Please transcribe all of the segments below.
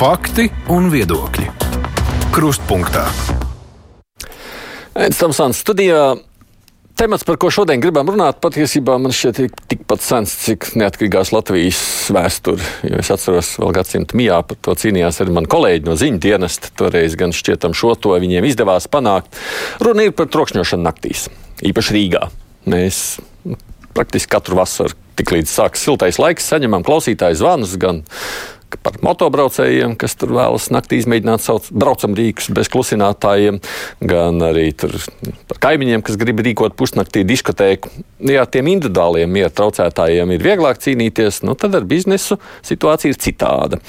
Fakti un viedokļi. Krustpunktā. Eidstamsons studijā. Temats, par ko šodien gribam runāt, patiesībā man šķiet ir tikpat sens, cik neatkarīgās Latvijas vēsture. Jo es atceros, vēl gadsimta mijā par to cīnījās arī mani kolēģi no ziņu dienesta. Toreiz gan šķietam šo to viņiem izdevās panākt. Runa ir par trokšņošanu naktīs, īpaši Rīgā. Mēs praktiski katru vasaru, tik līdz sākas siltais laiks, saņemam klausītāju zvanus gan par motobraucējiem, kas tur vēlas naktī izmēģināt savus braucam rīkus bez klusinātājiem, gan arī par kaimiņiem, kas grib rīkot pusnaktī diskotēku. Ja tiem individuāliem miera traucētājiem ir vieglāk cīnīties, nu, tad ar biznesu situācija ir citāda.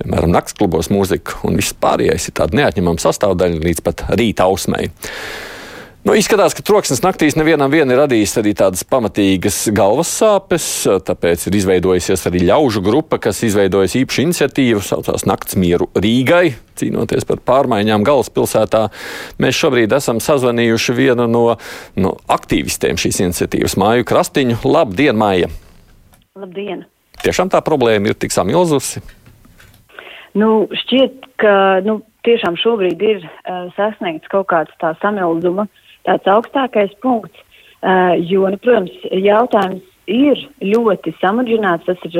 Piemēram, naktas klubos mūzika un viss pārējais ir tāda neatņemama sastāvdaļa līdz pat rīta ausmei. Nu, izskatās, ka troksnis naktīs nevienam ir radījis arī tādas pamatīgas galvas sāpes. Tāpēc ir izveidojusies arī ļaužu grupa, kas izveidojas īpašu iniciatīvu, saucās Nakts mieru Rīgai, cīnoties par pārmaiņām galvaspilsētā. Mēs šobrīd esam sazvanījuši vienu no, no aktīvistiem šīs iniciatīvas, Māju Krastiņu. Labdien, Māja! Labdien! Tiešām tā problēma ir tik samilzusi? Nu, šķiet, ka nu, tiešām šobrīd ir uh, sasniegts kaut kāds tā samilduma uh, tāds augstākais punkts, uh, jo, nu, protams, jautājums ir ļoti samudžināts. Tas ir,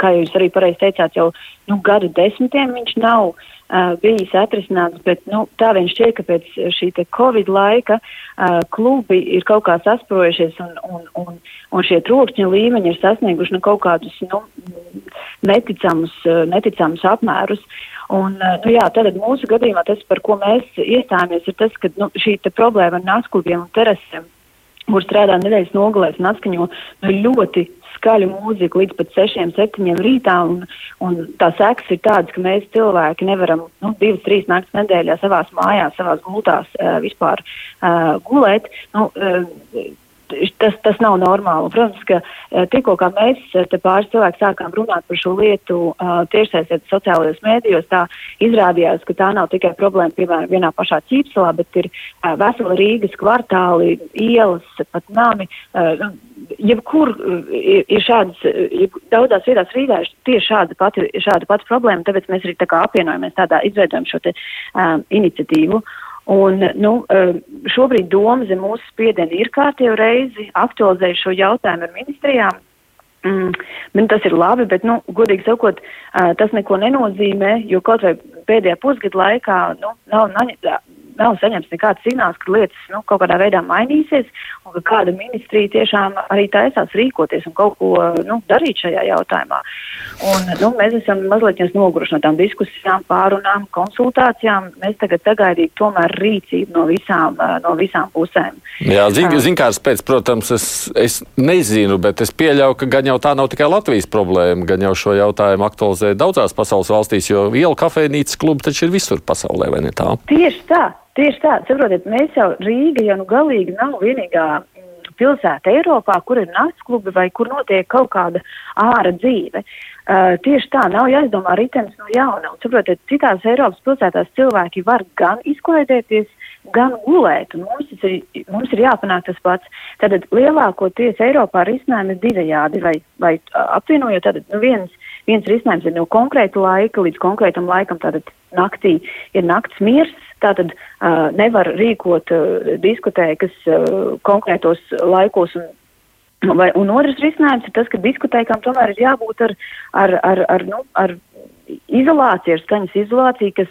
kā jūs arī pareizi teicāt, jau nu, gadu desmitiem viņš nav uh, bijis atrisināts, bet nu, tā viņš šķiet, ka pēc šī Covid laika uh, klubi ir kaut kā sasprojušies un, un, un, un šie trokšņa līmeņi ir sasnieguši nu, kaut kādus nu, neticamus, neticamus apmērus. Un, eh, nu, jā, tad mūsu gadījumā tas, par ko mēs iestājāmies, ir tas, ka nu, šī problēma ar nasklubiem un terasēm, kur strādā nedēļas nogalēs un atskaņo nu, ļoti skaļu mūziku līdz pat 6, 7 rītā. Un, un tā sekas ir tādas, ka mēs cilvēki nevaram nu, divas, trīs naktas nedēļā savās mājās, savās gultās uh, vispār uh, gulēt. Nu, uh, tas, tas nav normāli. Protams, ka eh, tikko mēs eh, pāris cilvēki sākām runāt par šo lietu uh, tiešsaistē sociālajos mēdījos, tā izrādījās, ka tā nav tikai problēma, piemēram, vienā pašā ķīpselā, bet ir vesela Rīgas kvartāli, ielas, pat nami. Uh, jebkur ir šādas, jeb, daudzās vietās Rīgā ir tieši šāda pati, šāda pati problēma, tāpēc mēs arī tā kā apvienojamies tādā, izveidojam šo te um, iniciatīvu. Uh, Un, nu, eh, šobrīd doma zem mūsu spiediena ir kārtējo reizi aktualizējuši šo jautājumu ar ministrijām. Mm, bet tas ir labi, bet, nu, godīgi sakot, uh, tas neko nenozīmē, jo kaut vai pēdējā pusgada laikā nu, nav, nav saņemts nekāds signāls, ka lietas nu, kaut kādā veidā mainīsies un ka kāda ministrija tiešām arī taisās rīkoties un kaut ko nu, darīt šajā jautājumā. Un, nu, mēs esam mazliet noguruši no tām diskusijām, pārunām, konsultācijām. Mēs tagad sagaidītu tomēr rīcību no visām, no visām pusēm. Jā, zin, zinkārs pēc, protams, es, es nezinu, bet es pieļauju, ka gan jau tā nav tikai Latvijas problēma, gan jau šo jautājumu aktualizē daudzās pasaules valstīs, jo vielu kafejnīcas klubi taču ir visur pasaulē, vai ne tā? Tieši tā. Tieši tā, saprotiet, mēs jau Rīga jau nu galīgi nav vienīgā mm, pilsēta Eiropā, kur ir naktsklubi vai kur notiek kaut kāda āra dzīve. Uh, tieši tā, nav jāizdomā ritenis no jauna. Un, saprotiet, citās Eiropas pilsētās cilvēki var gan izklaidēties, gan gulēt, mums ir, mums ir jāpanāk tas pats. Tātad lielākoties Eiropā risinājumi ir divējādi, vai, vai apvienojot, tātad nu viens, viens risinājums ir no konkrēta laika līdz konkrētam laikam, tātad naktī ir nakts miers, tātad uh, nevar rīkot uh, diskotēkas uh, konkrētos laikos. Un Vai, un otrs risinājums ir tas, ka diskotēkām tomēr ir jābūt ar, ar, ar, ar, nu, ar izolācija, ir skaņas izolācija, kas,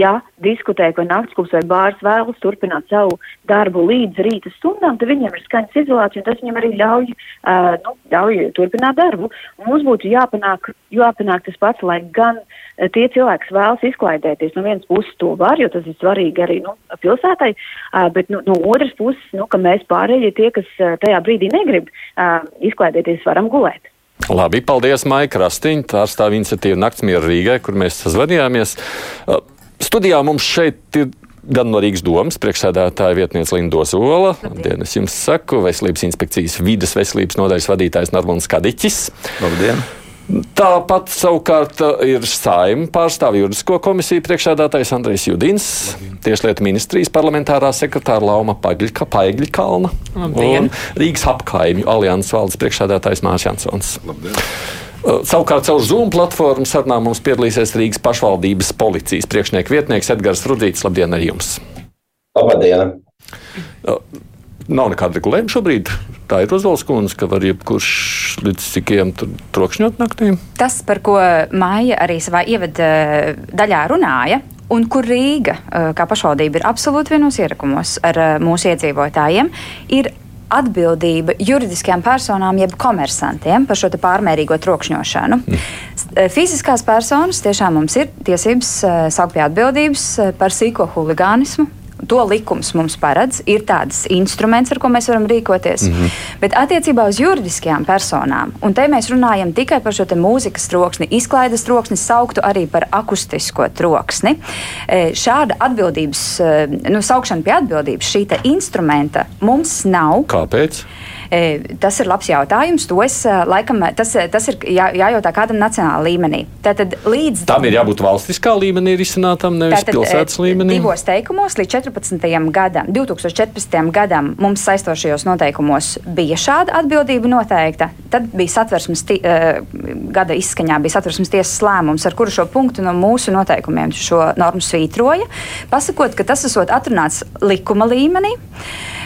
ja diskotēka vai naktsklubs vai bārs vēlas turpināt savu darbu līdz rīta stundām, tad viņiem ir skaņas izolācija un tas viņiem arī ļauj, uh, nu, ļauj turpināt darbu. Mums būtu jāpanāk, jāpanāk tas pats, lai gan uh, tie cilvēki, kas vēlas izklaidēties, no vienas puses to var, jo tas ir svarīgi arī nu, pilsētai, uh, bet nu, no otras puses, nu, ka mēs pārējie tie, kas uh, tajā brīdī negrib uh, izklaidēties, varam gulēt. Labi, paldies, Maika Rastiņa, pārstāv iniciatīva Naktsmiera Rīgai, kur mēs sazvanījāmies. Uh, studijā mums šeit ir gan no Rīgas domas priekšsēdētāja vietniece Linda Zola. Labdien, es jums saku, Veselības inspekcijas vidas veselības nodaļas vadītājs Normons Kadiķis. Labdien! Tāpat savukārt uh, ir saima pārstāvja juridisko komisiju priekšsēdētājs Andrejs Judins, Tieslietu ministrijas parlamentārā sekretāra Lauma Paigļa, Paigļa Kalna Labdien. un Rīgas apkaimju alianses valdes priekšsēdētājs Mārs Jansons. Labdien. Savukārt caur Zoom platformu sarunā mums piedalīsies Rīgas pašvaldības policijas priekšnieka vietnieks Edgars Rudīts. Labdien ar jums! Labdien! Nav nekāda regulējuma šobrīd. Tā ir Ozols kundze, ka var jebkurš līdz cikiem trokšņot naktī. Tas, par ko Māja arī savā ievada daļā runāja, un kur Rīga, kā pašvaldība, ir absolūti vienos ierakumos ar mūsu iedzīvotājiem, ir atbildība juridiskajām personām, jeb komersantiem par šo pārmērīgo trokšņošanu. Mm. Fiziskās personas tiešām mums ir tiesības saukt pie atbildības par sīko huligānismu, to likums mums paredz, ir tāds instruments, ar ko mēs varam rīkoties. Mm -hmm. Bet attiecībā uz juridiskajām personām, un te mēs runājam tikai par šo mūzikas troksni, izklaides troksni, sauktu arī par akustisko troksni. E, šāda atbildības, e, nu, saukšana pie atbildības, šī instrumenta mums nav. Kāpēc? Tas ir labs jautājums. To es laikam, tas, tas ir jā, jājautā kādam nacionālā līmenī. Tātad līdz tam ir jābūt valstiskā līmenī risinātam, nevis tātad, pilsētas līmenī. Divos teikumos līdz 14. gadam, 2014. gadam mums saistošajos noteikumos bija šāda atbildība noteikta. Tad bija satversmes tī, gada izskaņā bija satversmes tiesas lēmums, ar kuru šo punktu no mūsu noteikumiem šo normu svītroja, pasakot, ka tas esot atrunāts likuma līmenī.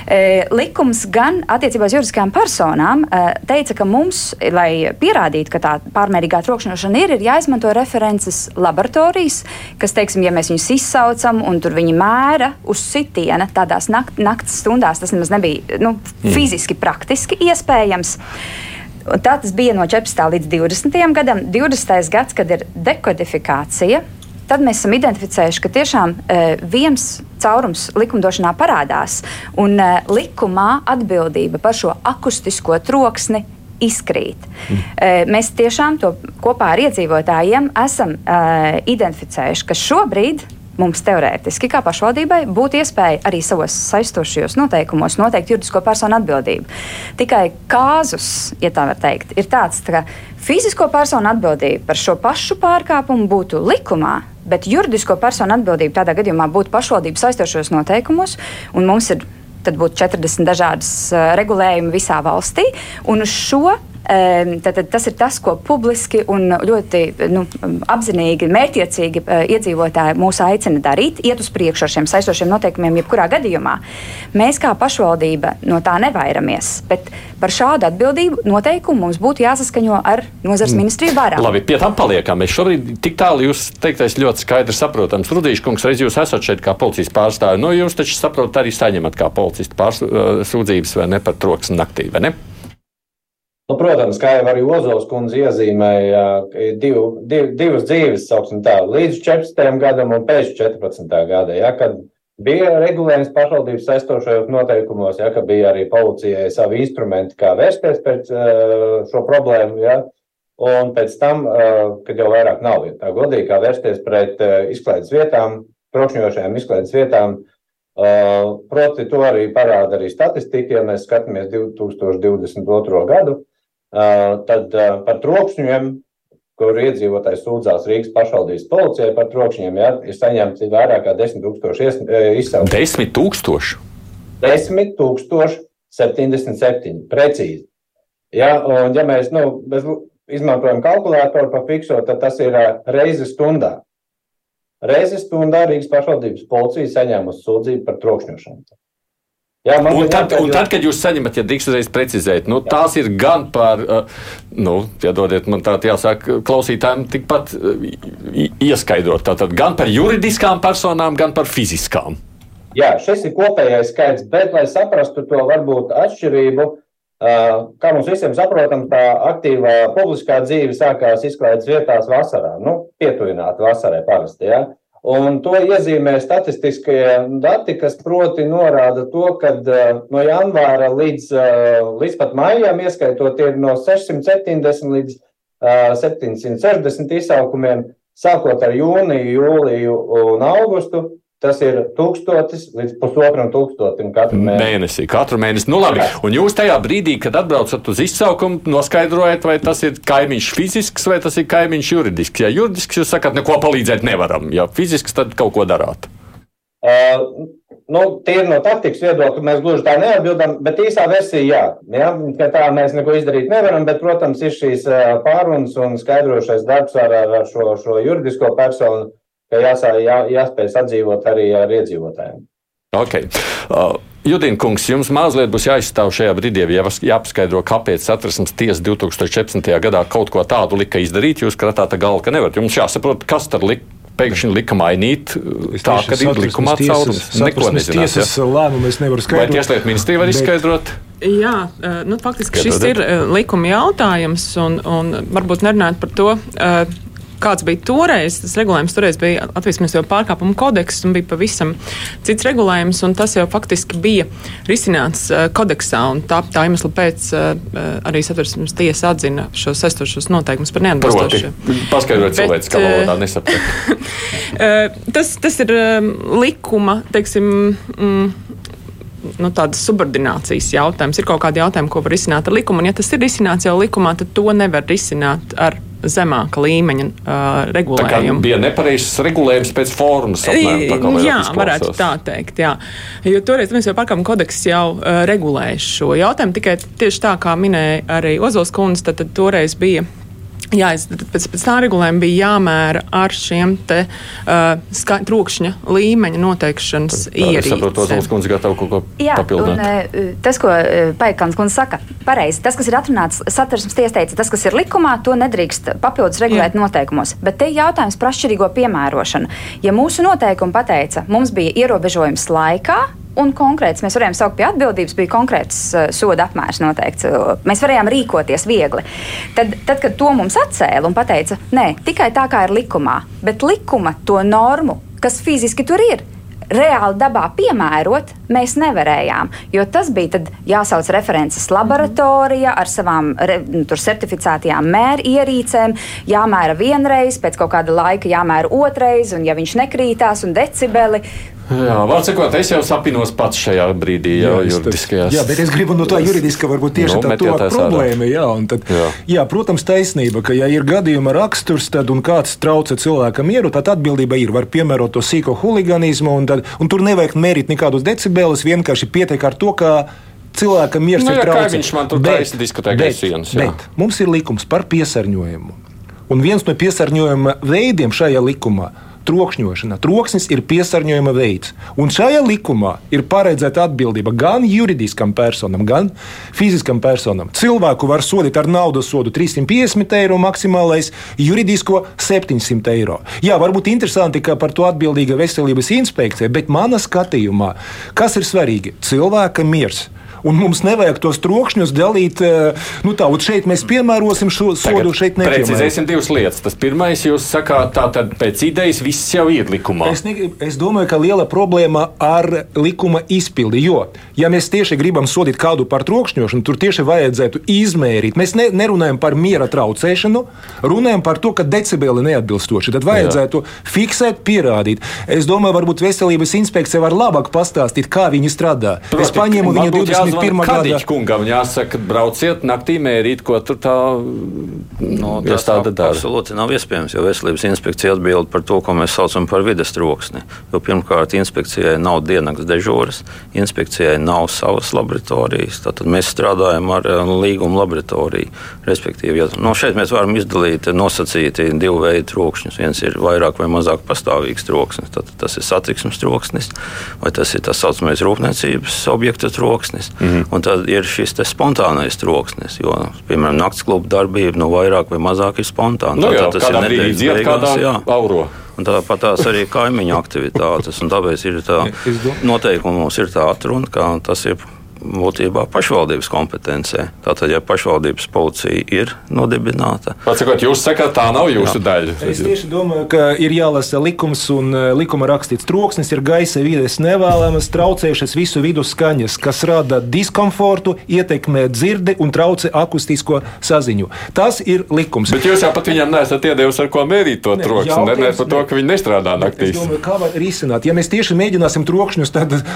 E, likums gan attiecībā uz juridiskajām personām e, teica, ka mums, lai pierādītu, ka tā pārmērīgā trokšņošana ir, ir jāizmanto references laboratorijas, kas, teiksim, ja mēs viņus izsaucam un tur viņi mēra uz sitiena tādās nakt, naktas stundās, tas nemaz nebija nu, fiziski, praktiski iespējams. Tā tas bija no 14. līdz 20. gadam. 20. gads, kad ir dekodifikācija, tad mēs esam identificējuši, ka tiešām e, viens caurums likumdošanā parādās, un e, likumā atbildība par šo akustisko troksni izkrīt. Mm. E, mēs tiešām to kopā ar iedzīvotājiem esam e, identificējuši, ka šobrīd mums teorētiski, kā pašvaldībai, būtu iespēja arī savos saistošajos noteikumos noteikt juridisko personu atbildību. Tikai kāzus, ja tā var teikt, ir tāds, ka fizisko personu atbildība par šo pašu pārkāpumu būtu likumā, bet juridisko personu atbildība tādā gadījumā būtu pašvaldības saistošajos noteikumos, un mums ir tad būtu 40 dažādas uh, regulējumi visā valstī. Un uz šo Tad, tad tas ir tas, ko publiski un ļoti nu, apzinīgi, mērķiecīgi eh, iedzīvotāji mūs aicina darīt, iet uz priekšu ar šiem saistošiem noteikumiem, jebkurā gadījumā. Mēs kā pašvaldība no tā nevairamies, bet par šādu atbildību noteikumu mums būtu jāsaskaņo ar nozars mm. ministriju vārā. Labi, pie tam paliekam. Mēs šobrīd tik tālu jūs teiktais ļoti skaidrs saprotams. Rudīšs kungs, reiz jūs esat šeit kā policijas pārstāvi, no nu, jūs taču saprotat arī saņemat kā policistu pārsūdzības vai ne par troksni naktī, vai ne? Nu, protams, kā jau arī Ozols kundze iezīmēja, div, div, divas dzīves, sauksim tā, līdz 14. gadam un pēc 14. gada, ja, kad bija regulējums pašvaldības saistošajos noteikumos, ja, ka bija arī policijai savi instrumenti, kā vērsties pēc šo problēmu, ja, un pēc tam, kad jau vairāk nav tā godīgi, kā vērsties pret izklaides vietām, trokšņošajām izklaides vietām, Proti, to arī parāda arī statistika, ja mēs skatāmies 2022. gadu Tad par trokšņiem, kur iedzīvotājs sūdzās Rīgas pašvaldības policijai par trokšņiem, ja, ir saņemts vairāk kā 10 tūkstoši izsaukumu. 10 tūkstoši? 10 tūkstoši 77, precīzi. Ja, un ja mēs nu, izmantojam kalkulātoru par fikso, tad tas ir reizi stundā. Reizi stundā Rīgas pašvaldības policija saņēmusi sūdzību par trokšņošanu. Jā, un, tad, un tad, kad jūs saņemat, ja drīkst uzreiz precizēt, nu, tās ir gan par, nu, piedodiet, man tā jāsāk klausītājiem tikpat ieskaidrot, tātad gan par juridiskām personām, gan par fiziskām. Jā, šis ir kopējais skaits, bet, lai saprastu to varbūt atšķirību, kā mums visiem saprotams, tā aktīvā publiskā dzīve sākās izklaides vietās vasarā, nu, pietuvināti vasarai parasti, jā. Ja? Un to iezīmē statistiskie dati, kas proti norāda to, ka uh, no janvāra līdz, uh, līdz pat maijam, ieskaitot, ir no 670 līdz uh, 760 izsaukumiem, sākot ar jūniju, jūliju un augustu. Tas ir tūkstotis līdz pusotram tūkstotim katru mēnesi. Mēnesī, katru mēnesi. Nu, labi. Un jūs tajā brīdī, kad atbraucat uz izsaukumu, noskaidrojat, vai tas ir kaimiņš fizisks vai tas ir kaimiņš juridisks. Ja juridisks, jūs sakat, neko palīdzēt nevaram. Ja fizisks, tad kaut ko darāt. Uh, nu, tīri no taktikas viedokļa mēs gluži tā neatbildam, bet īsā versija jā. jā ka tā mēs neko izdarīt nevaram, bet, protams, ir šīs pārunas un skaidrošais darbs ar, ar šo, šo juridisko personu, ka jāsā, jā, jāspēj sadzīvot arī ar iedzīvotājiem. Okay. Uh, Judina kungs, jums mazliet būs jāizstāv šajā brīdī, ja jāpaskaidro, kāpēc satversmes tiesa 2014. gadā kaut ko tādu lika izdarīt. Jūs kratāt galvu, ka nevarat. Jums jāsaprot, kas tad lika pēkšņi lika mainīt tā, ka ir likumā caurums. Neko nezināt. Tiesas ja? lēmumu es nevaru skaidrot. Vai tieslietu ministrija var bet... izskaidrot? Jā, nu, faktiski šis ir likuma jautājums, un, un varbūt nerunājot par to. Uh, kāds bija toreiz. Tas regulējums toreiz bija Latvijas pārkāpuma kodeks un bija pavisam cits regulējums. Tas jau faktiski bija risināts uh, kodeksā. Tā, tā iemesla pēc uh, arī satversmes tiesa atzina šos saistošos noteikumus par neatbilstošiem. Paskaidrot cilvēks, kā valodā nesaprot. tas, tas ir um, likuma, teiksim. Mm, nu, tādas subordinācijas jautājums. Ir kaut kādi jautājumi, ko var risināt ar likumu, un ja tas ir risināts jau likumā, tad to nevar risināt ar zemāka līmeņa uh, regulējumu. Tā bija nepareizs regulējums pēc formas. Apmēram, jā, varētu tā teikt. Jā. Jo toreiz mēs jau pārkāpuma kodeks jau uh, regulēja šo jautājumu. Tikai tieši tā, kā minēja arī Ozols kundze, tad, tad toreiz bija Jā, pēc, pēc tā regulējuma bija jāmēra ar šiem te uh, ska, trokšņa līmeņa noteikšanas ierīcēm. Uh, tas, ko uh, Paikāns kundze saka, pareizi. Tas, kas ir atrunāts satversmes tiesteica, tas, kas ir likumā, to nedrīkst papildus regulēt Jā. noteikumos. Bet te jautājums par atšķirīgo piemērošanu. Ja mūsu noteikumi pateica, mums bija ierobežojums laikā, un konkrēts. Mēs varējām saukt pie atbildības, bija konkrēts uh, soda apmērs noteikts. Mēs varējām rīkoties viegli. Tad, tad, kad to mums atcēla un teica, nē, tikai tā kā ir likumā, bet likuma to normu, kas fiziski tur ir, reāli dabā piemērot, mēs nevarējām. Jo tas bija jāsauc references laboratorija ar savām re, nu, certificētajām mērierīcēm, jāmēra vienreiz, pēc kaut kāda laika jāmēra otrreiz, un ja viņš nekrītās, un decibeli. Jā, vārds sakot, es jau sapinos pats šajā brīdī, jau jā, juridiskajā. Jā, bet es gribu no tā juridiska varbūt tieši nu, tā, tā problēma. Jā, tad, jā. jā, protams, taisnība, ka ja ir gadījuma raksturs, tad un kāds traucē cilvēkam mieru, tad atbildība ir. Var piemērot to sīko huligānismu, un, tad, un tur nevajag mērīt nekādus decibelus, vienkārši pietiek ar to, ka cilvēkam miers nu, ir traucēts. Viņš man tur taisa diskutē bet, sienas. Jā. Bet mums ir likums par piesārņojumu. Un viens no piesārņojuma veidiem šajā likumā ir trokšņošana. Troksnis ir piesārņojuma veids. Un šajā likumā ir paredzēta atbildība gan juridiskam personam, gan fiziskam personam. Cilvēku var sodīt ar naudas sodu 350 eiro maksimālais, juridisko 700 eiro. Jā, varbūt interesanti, ka par to atbildīga veselības inspekcija, bet manā skatījumā, kas ir svarīgi? Cilvēka miers un mums nevajag tos trokšņus dalīt. Eh, nu, tā, šeit mēs piemērosim šo sodu, Tagad šeit nepiemērosim. Precizēsim divas lietas. Tas pirmais, jūs sakāt, tā tad pēc idejas viss jau ir likumā. Es, ne, es domāju, ka liela problēma ar likuma izpildi, jo, ja mēs tieši gribam sodīt kādu par trokšņošanu, tur tieši vajadzētu izmērīt. Mēs ne, nerunājam par miera traucēšanu, runājam par to, ka decibeli neatbilstoši. Tad vajadzētu Jā. fiksēt, pierādīt. Es domāju, varbūt veselības inspekcija var labāk pastāstīt, kā viņi strādā. Proti, es paņēmu viņu 20 pirmā gada. kungam jāsaka, brauciet naktī mērīt, ko tur tā no, tas tāda dara. Absolūti nav iespējams, jo veselības inspekcija atbild par to, ko mēs saucam par vides troksni. Jo pirmkārt, inspekcijai nav diennakts dežūras, inspekcijai nav savas laboratorijas. Tad mēs strādājam ar līguma laboratoriju. Respektīvi, ja, no šeit mēs varam izdalīt nosacīti divu veidu trokšņus. Viens ir vairāk vai mazāk pastāvīgs troksnis, tad tas ir satiksmes troksnis, vai tas ir tā saucamais rūpniecības objekta troksnis. Mm -hmm. Tad ir šis spontānais troksnis, jo, piemēram, nakts kluba darbība nu, vairāk vai mazāk ir spontāna. Nu, jā, tas ir nedēļas beigās. Auro. Un tāpat tās arī kaimiņu aktivitātes. Tāpēc ir tā noteikumos ir tā atruna, ka tas ir būtībā pašvaldības kompetencē. Tātad, ja pašvaldības policija ir nodibināta, tad jūs sakāt, tā nav jūsu jā. daļa. Es tieši domāju, ka ir jālasa likums un e, likuma rakstīts troksnis ir gaisa vides nevēlamas, traucējušas visu vidu skaņas, kas rada diskomfortu, ietekmē dzirdi un traucē akustisko saziņu. Tas ir likums. Bet jūs jau pat viņam neesat iedevis ar ko mērīt to troksni, ne, ne par to, ka viņi nestrādā naktīs. Domāju, kā var risināt? Ja mēs tieši mēģināsim trokšņus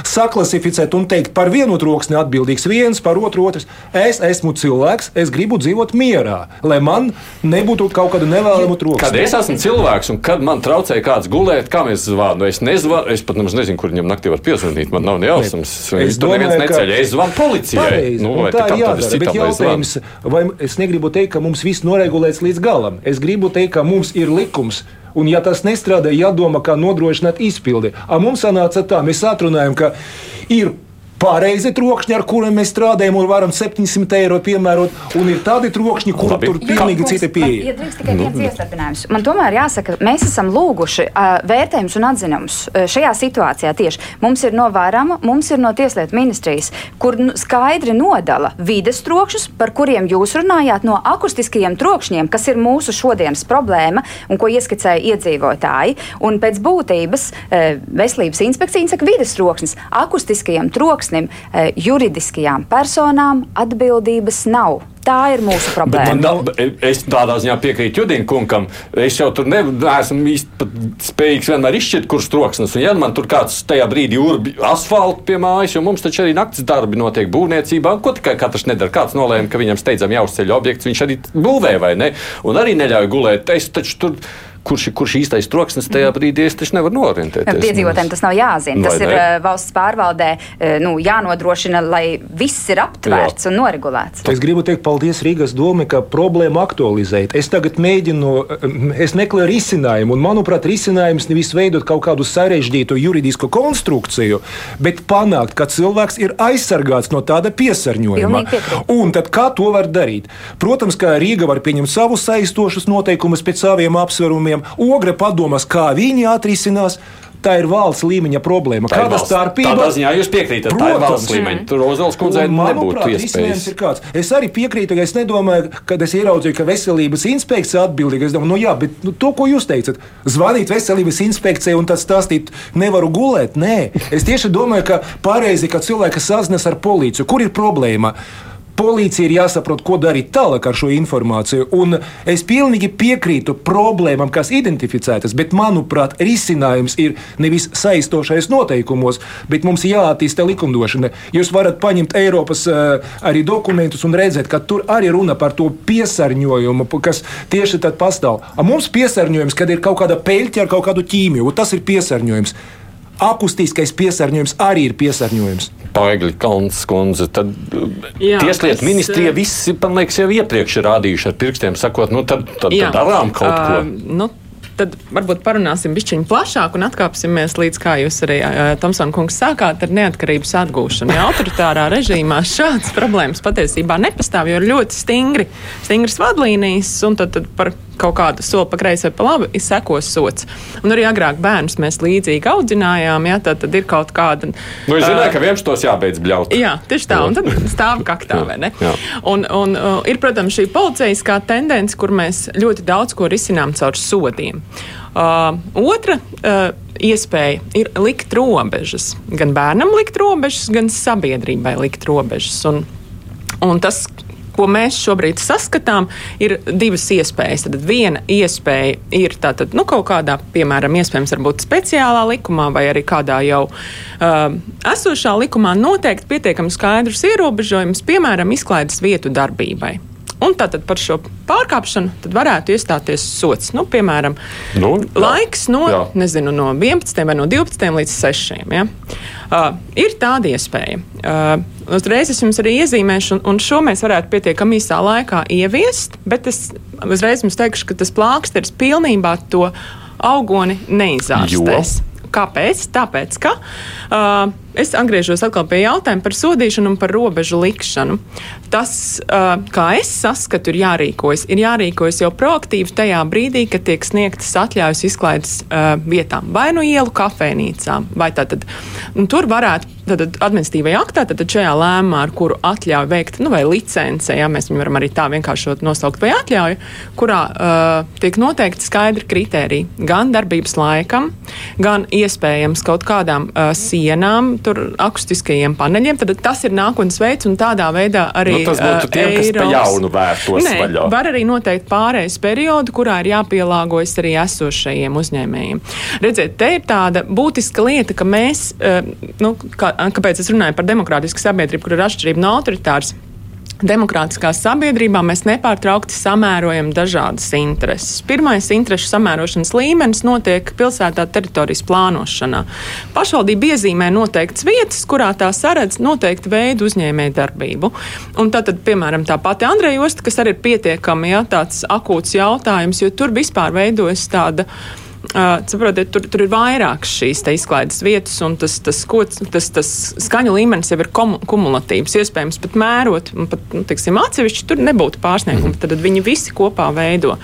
saklasificēt un teikt par vienu troksni, troksni atbildīgs viens, par otru otrs. Es esmu cilvēks, es gribu dzīvot mierā, lai man nebūtu kaut kāda nevēlama troksni. Kad es esmu cilvēks un kad man traucēja kāds gulēt, kam es zvanu, es nezvanu, es pat nezinu, kur viņam naktī var piezvanīt, man nav nejausmas. Es domāju, neviens neceļ, es zvanu policijai. Pareizi, nu, tā ir jādara, bet jautājums, vai es negribu teikt, ka mums viss noregulēts līdz galam. Es gribu teikt, ka mums ir likums. Un, ja tas nestrādā, jādomā, kā nodrošināt izpildi. A mums sanāca tā, mēs atrunājam, ka ir pareizi trokšņi, ar kuriem mēs strādājam, un varam 700 eiro piemērot. Un ir tādi trokšņi, kur Labi. tur ir pilnīgi cita pieeja. Ja drīkst tikai viens iestādinājums. Man tomēr jāsaka, mēs esam lūguši uh, vērtējumus un atzinumus uh, šajā situācijā tieši. Mums ir no vārama, mums ir no Tieslietu ministrijas, kur skaidri nodala vides trokšņus, par kuriem jūs runājāt, no akustiskajiem trokšņiem, kas ir mūsu šodienas problēma un ko ieskicēja iedzīvotāji. Un pēc būtības uh, veselības inspekcija saka vides trokšņus. Akustiskajiem trokšņiem troksnim, e, juridiskajām personām atbildības nav. Tā ir mūsu problēma. Nav, es tādā ziņā piekrītu Judīna kungam. Es jau tur ne, neesmu īsti spējīgs vienmēr izšķirt, kurš troksnis. Un, ja man tur kāds tajā brīdī urbi asfaltu pie mājas, jo mums taču arī naktas darbi notiek būvniecībā, ko tikai katrs nedara. Kāds nolēma, ka viņam steidzam jāuzceļ objekts, viņš arī būvē vai ne, un arī neļauj gulēt. Es taču tur kurš kurš īstais troksnis tajā brīdī, es taču nevaru norientēties. Piedzīvotājiem tas nav jāzina. Tas ir uh, valsts pārvaldē uh, nu, jānodrošina, lai viss ir aptvērts Jā. un noregulēts. Es gribu teikt paldies Rīgas domai, ka problēmu aktualizēt. Es tagad mēģinu, eh, es meklēju risinājumu, un manuprāt, risinājums nevis veidot kaut kādu sarežģītu juridisku konstrukciju, bet panākt, ka cilvēks ir aizsargāts no tāda piesārņojuma. Un tad kā to var darīt? Protams, ka Rīga var pieņemt savus saistošus noteikumus pēc saviem apsvērumiem jautājumiem. Ogre padomās, kā viņi atrisinās. Tā ir valsts līmeņa problēma. Tā Kāda starpība? Tādā ziņā jūs piekrītat, Protams, tā ir valsts līmeņa. Tur Ozols kundzei nebūtu iespējas. Es arī piekrītu, ka es nedomāju, kad es ieraudzīju, ka veselības inspekcija atbildīga. Es domāju, nu jā, bet nu, to, ko jūs teicat, zvanīt veselības inspekcijai un tad stāstīt, nevaru gulēt. Nē, es tieši domāju, ka pareizi, ka cilvēki sazinas ar policiju. Kur ir problēma? Policija ir jāsaprot, ko darīt tālāk ar šo informāciju. Un es pilnīgi piekrītu problēmām, kas identificētas, bet manuprāt, risinājums ir nevis saistošais noteikumos, bet mums jāattīsta likumdošana. Jūs varat paņemt Eiropas uh, arī dokumentus un redzēt, ka tur arī runa par to piesārņojumu, kas tieši tad pastāv. A mums piesārņojums, kad ir kaut kāda peļķa ar kaut kādu ķīmiju, tas ir piesārņojums akustiskais piesārņojums arī ir piesārņojums. Paigli Kalns kundze, tad Jā, Tieslietu ministrija visi, man liekas, jau iepriekš ir rādījuši ar pirkstiem, sakot, nu tad, tad, jā, tad darām kaut uh, ko. Nu, tad varbūt parunāsim bišķiņu plašāk un atkāpsimies līdz, kā jūs arī uh, Tomsona kungs sākāt, ar neatkarības atgūšanu. Ja autoritārā režīmā šādas problēmas patiesībā nepastāv, jo ir ļoti stingri, stingras vadlīnijas, un tad, tad par kaut kādu soli pa kreisi vai pa labi, sekos sots. Un arī agrāk bērnus mēs līdzīgi audzinājām, ja tad, tad ir kaut kāda. Nu, es zināju, uh, ka vienam tos jābeidz bļaut. Jā, tieši tā, un tad stāv kaktā, vai ne? Jā. Un, un uh, ir, protams, šī policijaskā tendence, kur mēs ļoti daudz ko risinām caur sodiem. Uh, otra uh, iespēja ir likt robežas. Gan bērnam likt robežas, gan sabiedrībai likt robežas. Un, un tas, ko mēs šobrīd saskatām, ir divas iespējas. Tad viena iespēja ir tātad, nu, kaut kādā, piemēram, iespējams, varbūt speciālā likumā vai arī kādā jau uh, esošā likumā noteikt pietiekami skaidrus ierobežojumus, piemēram, izklaides vietu darbībai. Un tātad par šo pārkāpšanu varētu iestāties sots. Nu, piemēram, nu, laiks no, jā. nezinu, no 11 vai no 12 līdz 6. Ja? Uh, ir tāda iespēja. Uh, uzreiz es jums arī iezīmēšu, un, un šo mēs varētu pietiekami īsā laikā ieviest, bet es uzreiz jums teikšu, ka tas plāksteris pilnībā to augoni neizārstēs. Jo? Kāpēc? Tāpēc, ka uh, es atgriežos atkal pie jautājuma par sodīšanu un par robežu likšanu. Tas, uh, kā es saskatu, ir jārīkojas. Ir jārīkojas jau proaktīvi tajā brīdī, kad tiek sniegtas atļaujas izklaides uh, vietām, vai nu ielu kafejnīcām, vai tātad. Tur varētu tad administratīvajā aktā, tad šajā lēmumā, ar kuru atļauju veikt, nu, vai licence, ja mēs viņu varam arī tā vienkārši nosaukt, vai atļauju, kurā uh, tiek noteikti skaidri kriteriji gan darbības laikam, gan iespējams kaut kādām uh, sienām, akustiskajiem paneļiem. Tad tas ir nākotnes veids, un tādā veidā arī nu, tas būtu tiem, Eiropas, kas pa jaunu vērtos Nē, vaļā. Var arī noteikt pārējais periodu, kurā ir jāpielāgojas arī esošajiem uzņēmējiem. Redziet, te ir tāda būtiska lieta, ka mēs, nu, kā, kāpēc es runāju par demokrātisku sabiedrību, kur ir atšķirība no autoritāras Demokrātiskā sabiedrībā mēs nepārtraukti samērojam dažādas intereses. Pirmais interešu samērošanas līmenis notiek pilsētā teritorijas plānošanā. Pašvaldība iezīmē noteiktas vietas, kurā tā saredz noteiktu veidu uzņēmēju darbību. Un tātad, piemēram, tā pati Andreja Osta, kas arī ir pietiekami ja, akūts jautājums, jo tur vispār veidojas tāda Uh, saprotiet, tur, tur ir vairākas šīs izklaides vietas, un tas, tas, kods, tas, tas skaņu līmenis jau ir kumulatīvs. Iespējams, pat mērot, pat nu, tiksim, atsevišķi tur nebūtu pārsniegumi. Mm. Tad viņi visi kopā veido.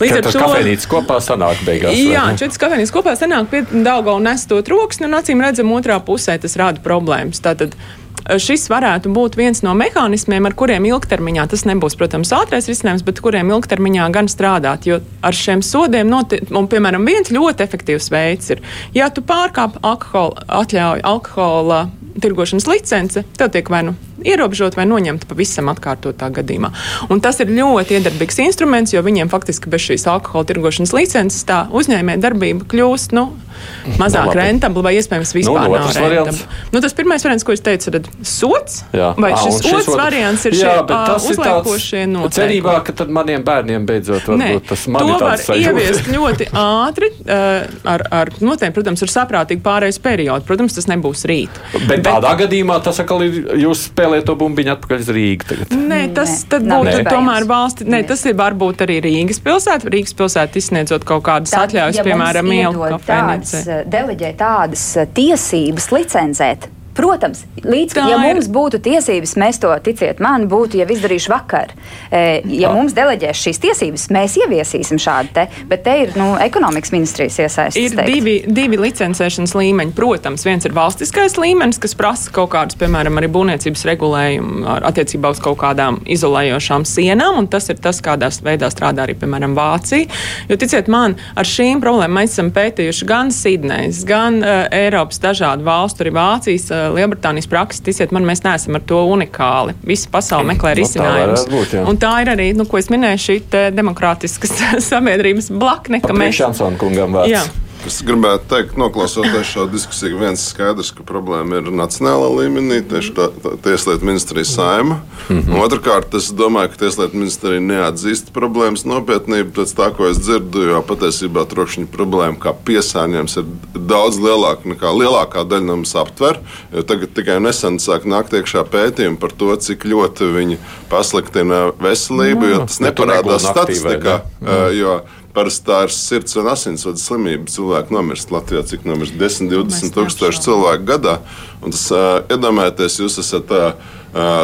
Līdz ar to kafejnīcas kopā sanāk beigās. Jā, četras kafejnīcas kopā sanāk pie Dauga un nes to troksni, un acīm redzam, otrā pusē tas rada problēmas. Tātad, uh, šis varētu būt viens no mehānismiem, ar kuriem ilgtermiņā tas nebūs, protams, ātrais risinājums, bet kuriem ilgtermiņā gan strādāt. Jo ar šiem sodiem, noti, un, piemēram, viens ļoti efektīvs veids ir, ja tu pārkāp alkohola, atļauju alkohola tirgošanas licence, tev tiek vai nu ierobežot vai noņemt pavisam atkārtotā gadījumā. Un tas ir ļoti iedarbīgs instruments, jo viņiem faktiski bez šīs alkohola tirgošanas licences tā uzņēmē darbība kļūst. Nu, mazāk no, rentabli vai iespējams nu, vispār nu, nav rentabli. Nu, tas pirmais variants, ko es teicu, ir sots. Jā. Vai à, šis, šis otrs variants ir jā, šie uh, uzliekošie noteikumi? Cerībā, ka tad maniem bērniem beidzot Nē, tas to var ieviest ļoti ātri, uh, ar, ar noteikumiem, protams, ar saprātīgu pārējais periodu. Protams, tas nebūs rīt. Bet, Bet tādā gadījumā tas atkal ir, jūs spēlējat to bumbiņu atpakaļ uz Rīgu tagad. Nē, tas būtu Nē. tomēr valsti. Nē, tas ir varbūt arī Rīgas pilsēta. Rīgas pilsēta izsniedzot kaut kādas atļaujas, ja piemēram, ielu kafejnīcai tādas, deleģē tādas tiesības licencēt Protams, līdz tā ja ir. mums būtu tiesības, mēs to ticiet man, būtu jau izdarījuši vakar. E, ja tā. mums deleģēs šīs tiesības, mēs ieviesīsim šādu te, bet te ir nu, ekonomikas ministrijas iesaistīts. Ir divi, divi licencēšanas līmeņi. Protams, viens ir valstiskais līmenis, kas prasa kaut kādus, piemēram, arī būvniecības regulējumu attiecībā uz kaut kādām izolējošām sienām, un tas ir tas, kādā veidā strādā arī, piemēram, Vācija. Jo, ticiet man, ar šīm problēmām mēs esam pētījuši gan Sidnejas, gan uh, Eiropas dažādu valstu, arī Vācijas uh, Lielbritānijas praksi, ticiet man, mēs neesam ar to unikāli. Visa pasaule meklē risinājumus. No, tā, un tā ir arī, nu, ko es minēju, šī demokrātiskas sabiedrības blakne. Mēs... Šansona kungam vārds. Jā. Es gribētu teikt, noklausoties šo diskusiju, viens skaidrs, ka problēma ir nacionālā līmenī, tieši tā, tā Tieslietu ministrija saima. Mm -hmm. Otrakārt, es domāju, ka Tieslietu ministrija neatzīst problēmas nopietnību pēc tā, ko es dzirdu, jo patiesībā trokšņa problēma kā piesārņojums ir daudz lielāka nekā lielākā daļa no mums aptver. Tagad tikai nesen sāk nākt iekšā pētījumi par to, cik ļoti viņi pasliktina veselību, jo tas neparādās statistikā. Ne? Parasti tā ir sirds un asinsvadu slimība. Cilvēki nomirst Latvijā, cik nomirst 10, 20 tūkstoši cilvēku gadā. Un tas, uh, iedomājieties, jūs esat uh,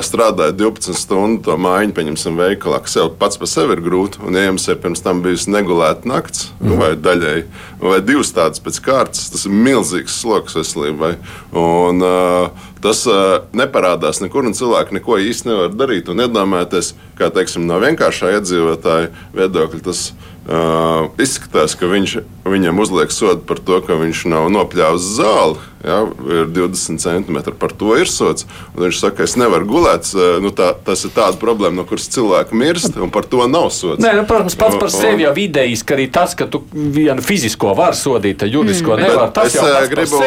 strādājat 12 stundu to mājiņu, pieņemsim, veikalā, kas jau pats par sevi ir grūti. Un, ja jums ir pirms tam bijusi negulēta nakts, mm. vai daļēji, vai divas tādas pēc kārtas, tas ir milzīgs sloks veselībai. Un, uh, tas uh, neparādās nekur, un cilvēki neko īsti nevar darīt. Un iedomājieties, kā teiksim, no vienkāršā iedzīvotāja viedokļa. Tas, Uh, izskatās, ka viņš, viņam uzliek sodu par to, ka viņš nav nopļāvis zāli. Ja, ir 20 centimetri par to ir sots. Viņš saka, es nevaru gulēt. Nu, tā, tas ir tāds problēma, no kuras cilvēki mirst, un par to nav sots. Nē, nu, protams, pats par sevi jau idejas, ka arī tas, ka tu vienu fizisko var sodīt, juridisko mm. nevar. Tas es jau gribu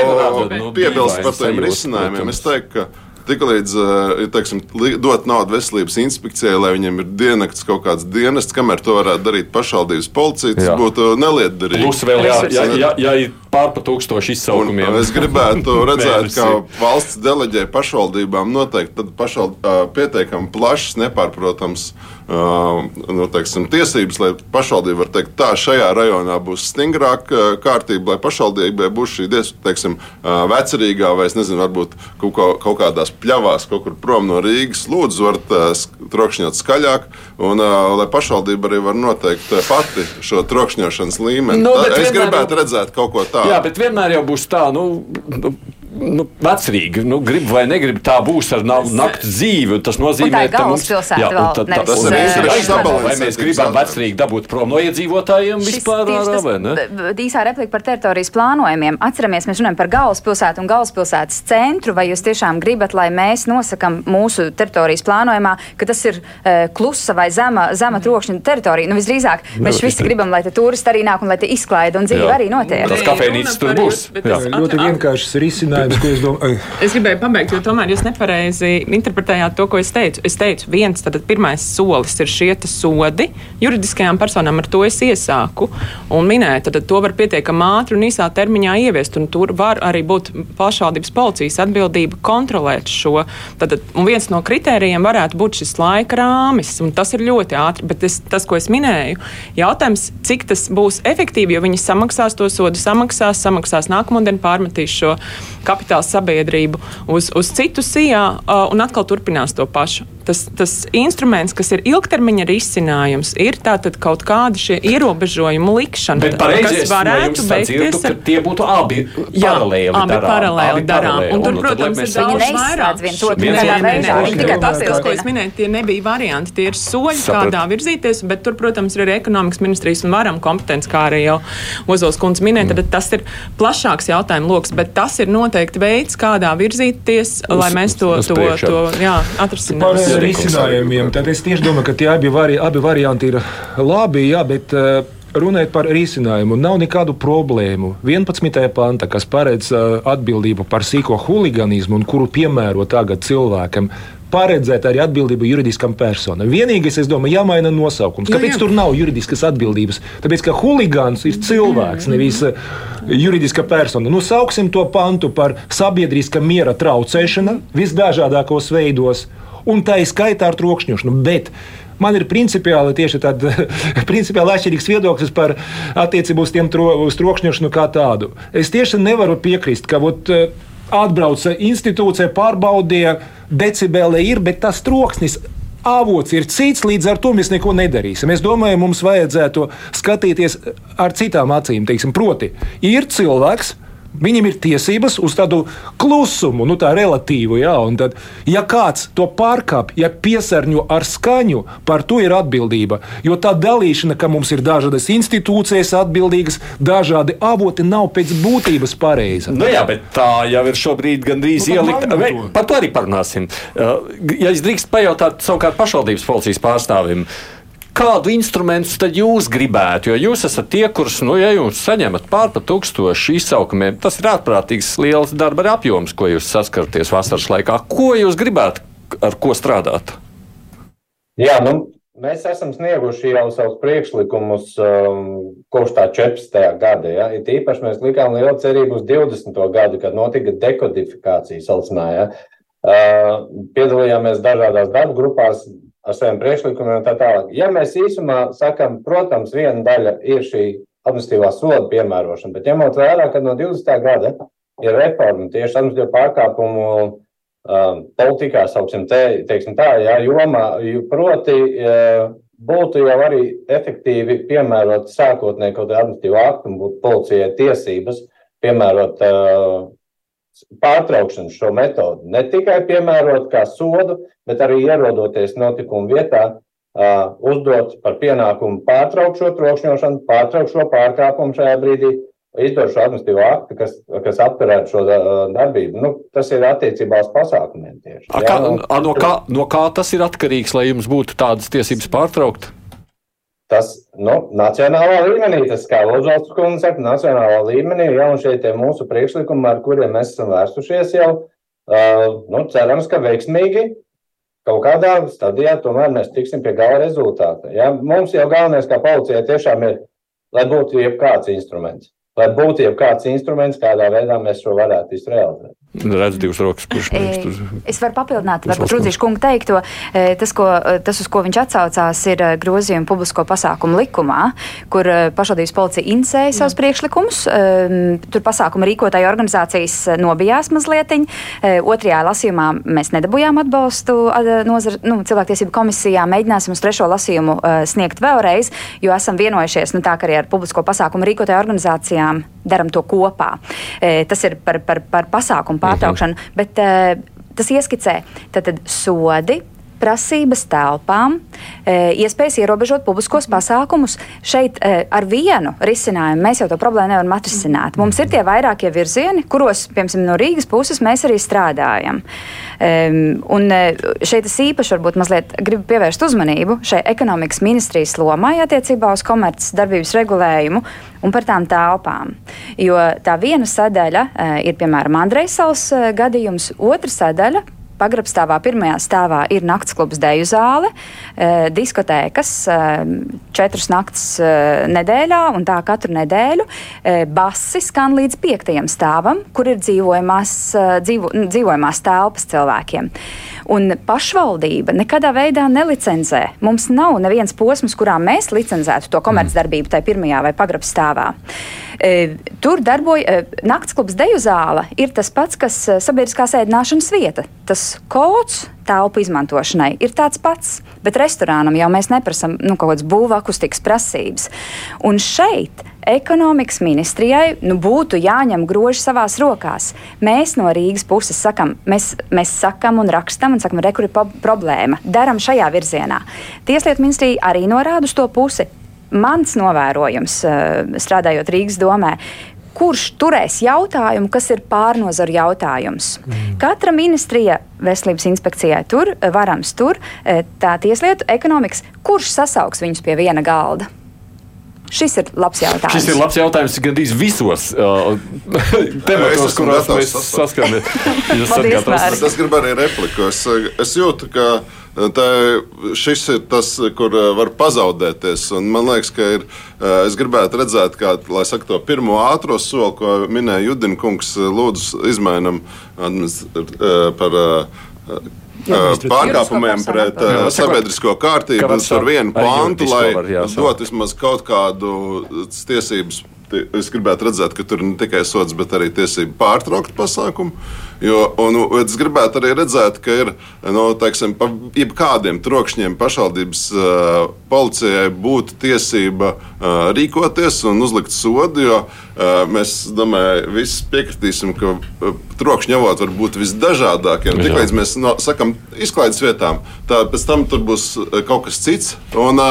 nu, piebilst par tiem risinājumiem. Es teiktu, ka Tiklīdz ja teiksim, dot naudu veselības inspekcijai, lai viņiem ir diennakts kaut kāds dienests, kamēr to varētu darīt pašvaldības policija, tas jā. būtu nelietderīgi. Plus vēl jā, jā, jā, jā, jā pārpa tūkstoši izsaukumiem. Un, es gribētu redzēt, kā valsts deleģē pašvaldībām noteikti pašvald, pietiekami plašs, nepārprotams nu, teiksim, tiesības, lai pašvaldība var teikt, tā šajā rajonā būs stingrāka kārtība, lai pašvaldībai būs šī teiksim, vecerīgā vai, nezinu, varbūt kaut, kā, kaut kādās pļavās, kaut kur prom no Rīgas, lūdzu, varat trokšņot skaļāk, un lai pašvaldība arī var noteikt pati šo trokšņošanas līmeni. No, nu, tā, es gribētu jau... redzēt kaut ko tādu. Jā, bet vienmēr jau būs tā, nu, nu, vecrīgi, nu, grib vai negrib, tā būs ar naktas dzīvi. Tas nozīmē, ka mums jā, tā, tā, tas ir jāizsaka. Vai mēs gribam vecrīgi dabūt prom no iedzīvotājiem Šis vispār ārā vai ne? Īsā replika par teritorijas plānojumiem. Atceramies, mēs runājam par galvaspilsētu un galvaspilsētas centru. Vai jūs tiešām gribat, lai mēs nosakam mūsu teritorijas plānojumā, ka tas ir uh, klusa vai zema, zema trokšņa teritorija? Nu, visdrīzāk, mēs visi gribam, lai turisti arī nāk un lai tie izklaida un dzīve arī notiek. Tas kafejnīcas tur būs. Ļoti vienkāršs risinājums, ko es domāju. Es gribēju pabeigt, jo tomēr jūs nepareizi interpretējāt to, ko es teicu. Es teicu, viens, tad pirmais solis ir šie sodi juridiskajām personām, ar to es iesāku un minēju, tad to var pietiekami ātri un īsā termiņā ieviest, un tur var arī būt pašvaldības policijas atbildība kontrolēt šo. Tad, un viens no kritērijiem varētu būt šis laika rāmis, un tas ir ļoti ātri, bet es, tas, ko es minēju, jautājums, cik tas būs efektīvi, jo viņi samaksās to sodu, samaksās, samaksās nākamo dienu, pārmetīs šo kapitāla sabiedrību uz, uz citu sijā un atkal turpinās to pašu. Tas, tas instruments, kas ir ilgtermiņa risinājums, ir tātad kaut kāda šie ierobežojumu likšana, Bet kas varētu beigties ar... Tie būtu abi jā, paralēli abi darām. Paralēli darām. Un, un tur, un protams, ir daudz vairāk. Veidā. Tikai tas, ko es minēju, tie nebija varianti, tie ir soļi, Saprat. kādā virzīties, bet tur, protams, ir arī ekonomikas ministrijas un varam kompetence, kā arī jau Ozols kundze minēja, tad tas ir plašāks jautājumu lokus, bet tas ir noteikti veids, kādā virzīties, lai mēs to, to, to jā, atrisinātu risinājumiem. Tad es tieši domāju, ka tie abi, vari, abi varianti ir labi, jā, bet uh, runājot par risinājumu, nav nekādu problēmu. 11. panta, kas paredz uh, atbildību par sīko huligānismu un kuru piemēro tagad cilvēkam. Paredzēt arī atbildību juridiskam personam. Vienīgais, es domāju, jāmaina nosaukums. Kāpēc jā, jā. tur nav juridiskas atbildības? Tāpēc, ka huligāns ir cilvēks, nevis juridiska persona. Nu, sauksim to pantu par sabiedriska miera traucēšanu visdažādākos veidos un tā ir skaitā ar trokšņošanu. Bet man ir principiāli tieši tāds principiāli atšķirīgs viedoklis par attiecību uz, tro, uz trokšņošanu kā tādu. Es tieši nevaru piekrist, ka ot, atbrauca institūcija, pārbaudīja, decibeli ir, bet tas troksnis avots ir cits, līdz ar to mēs neko nedarīsim. Es domāju, mums vajadzētu skatīties ar citām acīm. Teiksim, proti, ir cilvēks, Viņam ir tiesības uz tādu klusumu, nu tā relatīvu, jā, tad, ja kāds to pārkāpj, ja piesārņo ar skaņu, par to ir atbildība. Jo tā dalīšana, ka mums ir dažādas institūcijas atbildīgas, dažādi avoti, nav pēc būtības pareiza. Nu jā, bet tā jau ir šobrīd gandrīz nu, ielikta. Par to arī parunāsim. Ja es drīkst pajautāt savukārt pašvaldības policijas pārstāvim. Kādu instrumentu tad jūs gribētu? Jo jūs esat tie, kurus, nu, ja jūs saņemat pār pa tūkstošu izsaukumiem, tas ir ārprātīgs liels darba apjoms, ko jūs saskaraties vasaras laikā. Ko jūs gribētu, ar ko strādāt? Jā, nu, Mēs esam snieguši jau savus priekšlikumus um, kopš tā 14. gada. Ja? It īpaši mēs likām lielu cerību uz 20. gadu, kad notika dekodifikācija saucamā. Ja? Uh, piedalījāmies dažādās darba grupās, ar saviem priekšlikumiem un tā tālāk. Ja mēs īsumā sakam, protams, viena daļa ir šī administratīvā soda piemērošana, bet ņemot vērā, ka no 20. gada ir reforma tieši administratīvo pārkāpumu um, politikā, sauksim te, teiksim tā, jā, jomā, proti uh, būtu jau arī efektīvi piemērot sākotnēji kaut kādu administratīvu aktu un būtu policijai tiesības piemērot uh, pārtraukšanu šo metodi. Ne tikai piemērot kā sodu, bet arī ierodoties notikumu vietā, uh, uzdot par pienākumu pārtraukt šo trokšņošanu, pārtraukt šo pārkāpumu šajā brīdī, izdot šo administratīvo aktu, kas, kas apturētu šo darbību. Nu, tas ir attiecībā uz pasākumiem tieši. A, kā, jā, un, no, kā, no kā tas ir atkarīgs, lai jums būtu tādas tiesības pārtraukt? tas nu, nacionālā līmenī, tas kā Lūdzu kundze saka, nacionālā līmenī, ja un šie tie mūsu priekšlikumi, ar kuriem mēs esam vērsušies jau, uh, nu, cerams, ka veiksmīgi kaut kādā stadijā tomēr mēs tiksim pie gala rezultāta. Ja? Mums jau galvenais kā policijai tiešām ir, lai būtu jebkāds instruments. Lai būtu jebkāds instruments, kādā veidā mēs šo varētu izrealizēt. Redz divas rokas, kurš tur. Es varu papildināt, varbūt Rudzīšu kungu teikto. Tas, ko, tas, uz ko viņš atsaucās, ir grozījumi publisko pasākumu likumā, kur pašvaldības policija inicēja savus priekšlikumus. Tur pasākumu rīkotāju organizācijas nobijās mazliet. Otrajā lasījumā mēs nedabūjām atbalstu nozar, nu, cilvēktiesību komisijā. Mēģināsim uz trešo lasījumu sniegt vēlreiz, jo esam vienojušies nu, tā, arī ar publisko pasākumu rīkotāju organizācijām daram to kopā. Tas ir par, par, par pasākumu pārtraukšanu, mhm. bet tas ieskicē tad, sodi prasības telpām, e, iespējas ierobežot publiskos pasākumus. Šeit e, ar vienu risinājumu mēs jau to problēmu nevaram atrisināt. Mums ir tie vairākie virzieni, kuros, piemēram, no Rīgas puses mēs arī strādājam. Un e, šeit es īpaši varbūt mazliet gribu pievērst uzmanību šai ekonomikas ministrijas lomai attiecībā uz komerces darbības regulējumu un par tām telpām. Jo tā viena sadaļa ir, piemēram, Andrejsals gadījums, otra sadaļa pagrabstāvā pirmajā stāvā ir nakts klubs deju zāle, e, diskotēkas e, četras nakts e, nedēļā un tā katru nedēļu. E, basi skan līdz piektajam stāvam, kur ir dzīvojamās, e, dzīvo, dzīvojamās telpas cilvēkiem. Un pašvaldība nekādā veidā nelicenzē. Mums nav neviens posms, kurā mēs licencētu to komercdarbību tajā pirmajā vai pagrabstāvā. E, tur darbojas e, naktsklubs deju zāle. Ir tas pats, kas e, sabiedriskās ēdināšanas vieta. Tas kods telpu izmantošanai ir tāds pats, bet restorānam jau mēs neprasām nu, kaut kādas būvakustikas prasības. Un šeit ekonomikas ministrijai nu, būtu jāņem groži savās rokās. Mēs no Rīgas puses sakam, mēs, mēs sakam un rakstam un sakam, re, kur ir problēma. Daram šajā virzienā. Tieslietu ministrija arī norāda uz to pusi. Mans novērojums, strādājot Rīgas domē, kurš turēs jautājumu, kas ir pārnozaru jautājums. Mm. Katra ministrija, veselības inspekcijai tur, varams tur, eh, tā tieslietu, ekonomikas, kurš sasauks viņus pie viena galda? Šis ir labs jautājums. Šis ir labs jautājums gandrīz visos uh, tematos, kurās mēs saskaramies. es gribu arī repliku. Es, es jūtu, ka Tā, šis ir tas, kur eh, var pazaudēties. Un man liekas, ka ir, eh, es gribētu redzēt, kā saka, to pirmo ātrā soli, ko minēja Judina kungs. Lūdzu, izmainam par pārkāpumiem pret uh, sabiedrisko kārtību par vienu pantu, lai dotu vismaz kaut kādu tiesības. Es gribētu redzēt, ka tur ir ne tikai sots, bet arī tiesība pārtraukt pasākumu. Jo, un, es gribētu arī redzēt, ka ir no, nu, teiksim, pa jebkādiem trokšņiem pašvaldības uh, policijai būtu tiesība uh, rīkoties un uzlikt sodu. Jo uh, mēs, domāju, visi piekritīsim, ka trokšņa avoti var būt visdažādākie. Tiklīdz mēs no, sakam izklaides vietām, tad pēc tam tur būs kaut kas cits un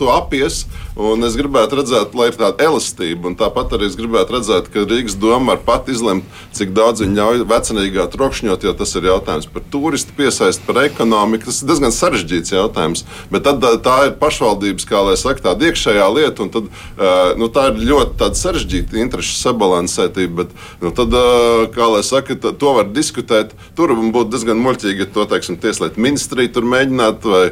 to apies. Un es gribētu redzēt, lai ir tāda elastība. Tāpat arī es gribētu redzēt, ka Rīgas doma var pat izlemt, cik daudz viņa ļauj vecinīgā trokšņot, jo tas ir jautājums par turistu piesaisti, par ekonomiku. Tas ir diezgan sarežģīts jautājums. Bet tad, tā ir pašvaldības, kā lai saka, tāda iekšējā lieta, un tad, nu, tā ir ļoti sarežģīta interešu sabalansētība. Bet, nu, tad, kā lai saka, to var diskutēt. Tur būtu diezgan muļķīgi, ja to teiksim, tieslietu ministrija tur mēģinātu, vai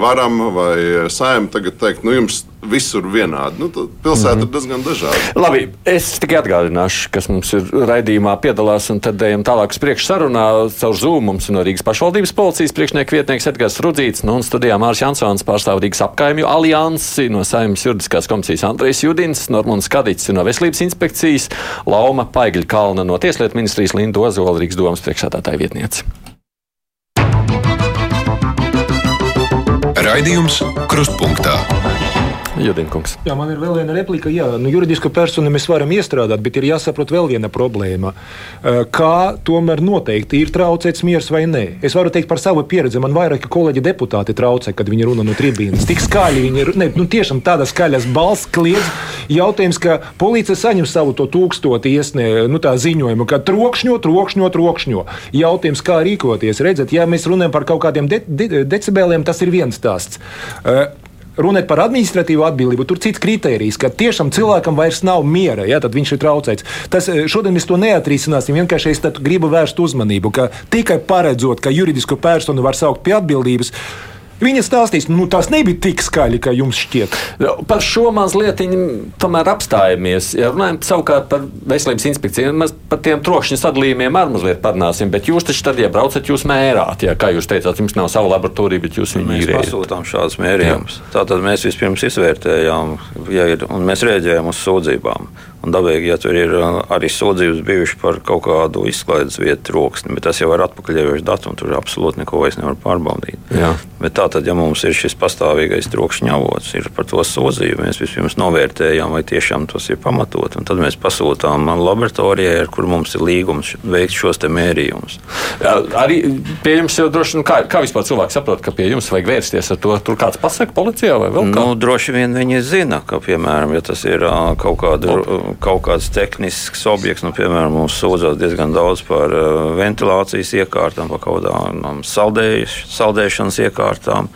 varam, vai saimniekam tagad teikt, nu jums visur vienādi. Nu, pilsēta mm -hmm. ir diezgan dažāda. Labi, es tikai atgādināšu, kas mums ir raidījumā piedalās, un tad ejam tālāk uz priekšu sarunā. Caur Zoom mums ir no Rīgas pašvaldības policijas priekšnieka vietnieks Edgars Rudzīts, nu, un studijā Mārs Jansons pārstāv Rīgas apkaimju aliansi, no saimnes juridiskās komisijas Andrejs Judins, Normons Kadits no Veselības inspekcijas, Lauma Paigļa Kalna no Tieslietu ministrijas Linda Ozola Rīgas domas priekšsētātāja vietniece. Raidījums Krustpunktā. Judinkungs. Jā, man ir vēl viena replika. Jā, nu, juridisku personu mēs varam iestrādāt, bet ir jāsaprot vēl viena problēma. Kā tomēr noteikti ir traucēts miers vai nē? Es varu teikt par savu pieredzi. Man vairāki kolēģi deputāti traucē, kad viņi runā no tribīnas. Tik skaļi viņi ir. Ne, nu, tiešām tādas skaļas balss kliedz. Jautājums, ka policija saņem savu to tūkstoti iesnē, nu, tā ziņojumu, ka trokšņo, trokšņo, trokšņo. Jautājums, kā rīkoties. Redzat, ja mēs runājam par kaut kādiem de de decibeliem, tas ir viens stāsts. Uh, runāt par administratīvu atbildību, tur cits kriterijs, ka tiešām cilvēkam vairs nav miera, ja, tad viņš ir traucēts. Tas, eh, šodien mēs to neatrisināsim. Vienkārši es gribu vērst uzmanību, ka tikai paredzot, ka juridisku personu var saukt pie atbildības. Viņa stāstīs, nu, tas nebija tik skaļi, kā jums šķiet. Par šo mazliet tomēr apstājamies. Ja runājam savukārt par veselības inspekciju, mēs par tiem trokšņa sadalījumiem arī mazliet parunāsim. Bet jūs taču tad, ja braucat, jūs mērāt. Ja, kā jūs teicāt, jums nav sava laboratorija, bet jūs viņu īrējat. Mēs pasūtām šādus mērījumus. Tātad mēs vispirms izvērtējām, ja ir, un mēs rēģējam uz sūdzībām. Un dabīgi, ja tur ir arī sūdzības bijušas par kaut kādu izklaides vietu troksni, bet tas jau ir atpakaļējošs datums, tur absolūti neko vairs nevar pārbaudīt. Jā. Bet tā tad, ja mums ir šis pastāvīgais trokšņa avots, ir par to sūdzību, mēs vispirms novērtējam, vai tiešām tas ir pamatot, un tad mēs pasūtām laboratorijai, ar kur mums ir līgums veikt šos mērījumus. Arī pie jums jau droši vien, kā, kā vispār cilvēki saprot, ka pie jums vajag vērsties ar to, tur kāds pasaka policijā vai vēl kā? Nu, droši vien viņi zina, ka, piemēram, ja tas ir kaut kāda kaut kāds tehnisks objekts, nu, piemēram, mums sūdzās diezgan daudz par uh, ventilācijas iekārtām, par kaut kādām saldēš, saldēšanas iekārtām.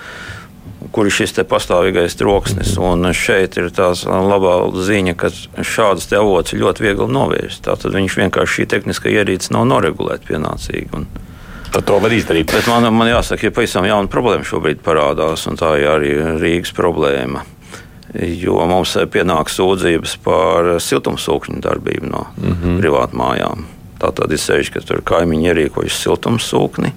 Kur ir šis pastāvīgais troksnis? Un šeit ir tā labā ziņa, ka šādas avots ir ļoti viegli novērst. Tātad viņš vienkārši šī tehniskā ierīce nav noregulēta pienācīgi. Un, Tad to var izdarīt. Bet man, man jāsaka, ka pavisam jauna problēma šobrīd parādās, un tā ir arī Rīgas problēma jo mums pienāk sūdzības par siltumsūkņu darbību no mm -hmm. privātmājām. Tā tad ir sevišķi, ka tur kaimiņi ierīkojuši siltumsūkni,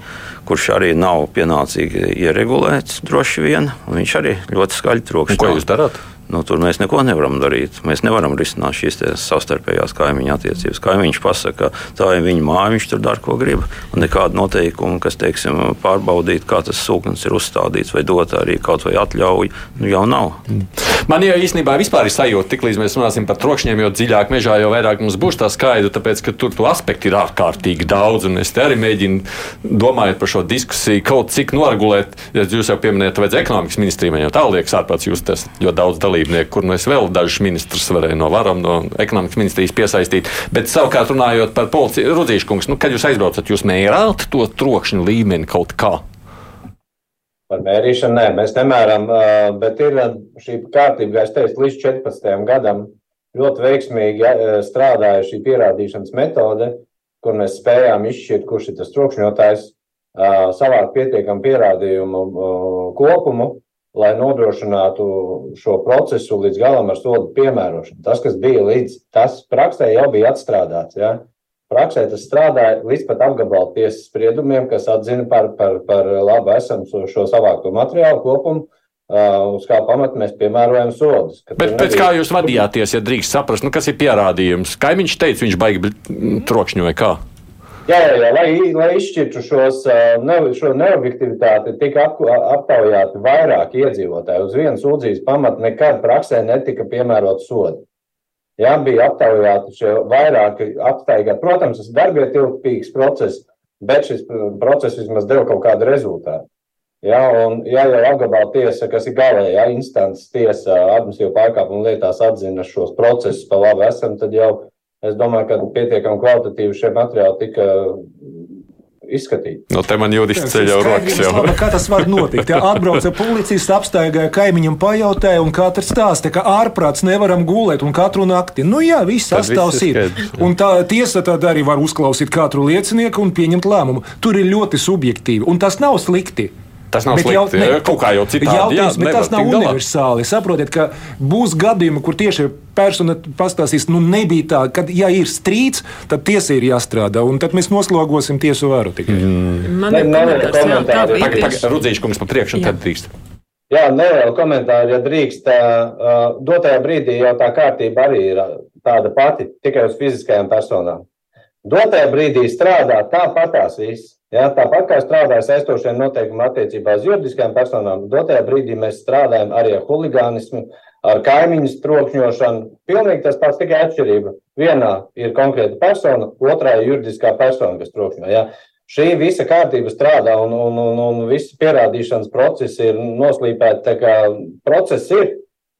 kurš arī nav pienācīgi ieregulēts droši vien. Viņš arī ļoti skaļi trokšņo. Ko jūs darāt? Nu, tur mēs neko nevaram darīt. Mēs nevaram risināt šīs savstarpējās kaimiņu attiecības. Kaimiņš pasaka, ka tā ir viņa māja, viņš tur dara, ko grib. Un nekāda noteikuma, kas teiksim, pārbaudīt, kā tas sūknis ir uzstādīts, vai dot arī kaut vai atļauju, nu, jau nav. Man jau īstenībā vispār ir sajūta, tiklīdz mēs runāsim par trokšņiem, jo dziļāk mežā jau vairāk mums būs tā skaidra, tāpēc ka tur to aspektu ir ārkārtīgi daudz. Un es arī mēģinu domājot par šo diskusiju, kaut cik noregulēt. Ja jūs jau pieminējat, vajadz ekonomikas ministrijai, jau tālāk ārpēc jūs esat ļoti daudz dalību dalībnieki, kur mēs vēl dažus ministrus varējām no varam, no ekonomikas ministrijas piesaistīt. Bet savukārt runājot par policiju, Rudzīškungs, nu, kad jūs aizbraucat, jūs mērāt to trokšņu līmeni kaut kā? Par mērīšanu nē, mēs nemēram, bet ir šī kārtība, kā es teicu, līdz 14. gadam ļoti veiksmīgi strādāja šī pierādīšanas metode, kur mēs spējām izšķirt, kurš ir tas trokšņotājs, savākt pietiekamu pierādījumu kopumu, lai nodrošinātu šo procesu līdz galam ar sodu piemērošanu. Tas, kas bija līdz tas praksē, jau bija atstrādāts. Ja? Praksē tas strādāja līdz pat apgabalu tiesas spriedumiem, kas atzina par, par, par labu esam šo savākto materiālu kopumu. Uh, uz kā pamata mēs piemērojam sodus. Bet pēc kā jūs vadījāties, ja drīkst saprast, nu, kas ir pierādījums? Kaimiņš teica, viņš baigi trokšņoja kā? Jā, jā, jā lai, lai izšķirtu šos, ne, šo neobjektivitāti, tika ap, aptaujāti vairāk iedzīvotāji. Uz vienas sūdzības pamata nekad praksē netika piemērot sodi. Jā, bija aptaujāti šie vairāki aptaigāti. Protams, tas darbietilpīgs process, bet šis process vismaz deva kaut kādu rezultātu. Jā, un ja jau apgabala tiesa, kas ir galējā instants tiesa, administratīvu pārkāpumu lietās atzina šos procesus pa labu esam, tad jau Es domāju, ka pietiekami kvalitatīvi šie materiāli tika izskatīti. No nu, te man jūtas ceļā rokas jau. Labi, kā tas var notikt? Ja atbrauca policists, apstaigāja kaimiņam, pajautāja, un katrs stāsta, ka ārprāts nevaram gulēt un katru nakti. Nu jā, viss sastāvs ir. Un tā tiesa tad arī var uzklausīt katru liecinieku un pieņemt lēmumu. Tur ir ļoti subjektīvi, un tas nav slikti. Tas nav bet slikti. Jau, ne, kaut kā jau citādi. Jautājums, jā, bet tas nav universāli. Saprotiet, ka būs gadījumi, kur tieši persona pastāstīs, nu nebija tā, ka, ja ir strīds, tad tiesa ir jāstrādā, un tad mēs noslogosim tiesu varu tikai. Mm. Man ir komentārs. Rudzīšu kungs pa priekšu, un tad drīkst. Jā, neliela komentāra, ja drīkst. Uh, dotajā brīdī jau tā kārtība arī ir tāda pati, tikai uz fiziskajām personām. Dotajā brīdī strādā tāpatās viss. Ja, tāpat kā strādāja saistošiem noteikumiem attiecībā uz juridiskām personām, dotajā brīdī mēs strādājam arī ar huligānismu, ar kaimiņu trokšņošanu. Pilnīgi tas pats, tikai atšķirība. Vienā ir konkrēta persona, otrā ir juridiskā persona, kas trokšņo. Ja. Šī visa kārtība strādā un, un, un, un visi pierādīšanas procesi ir noslīpēti. Process ir,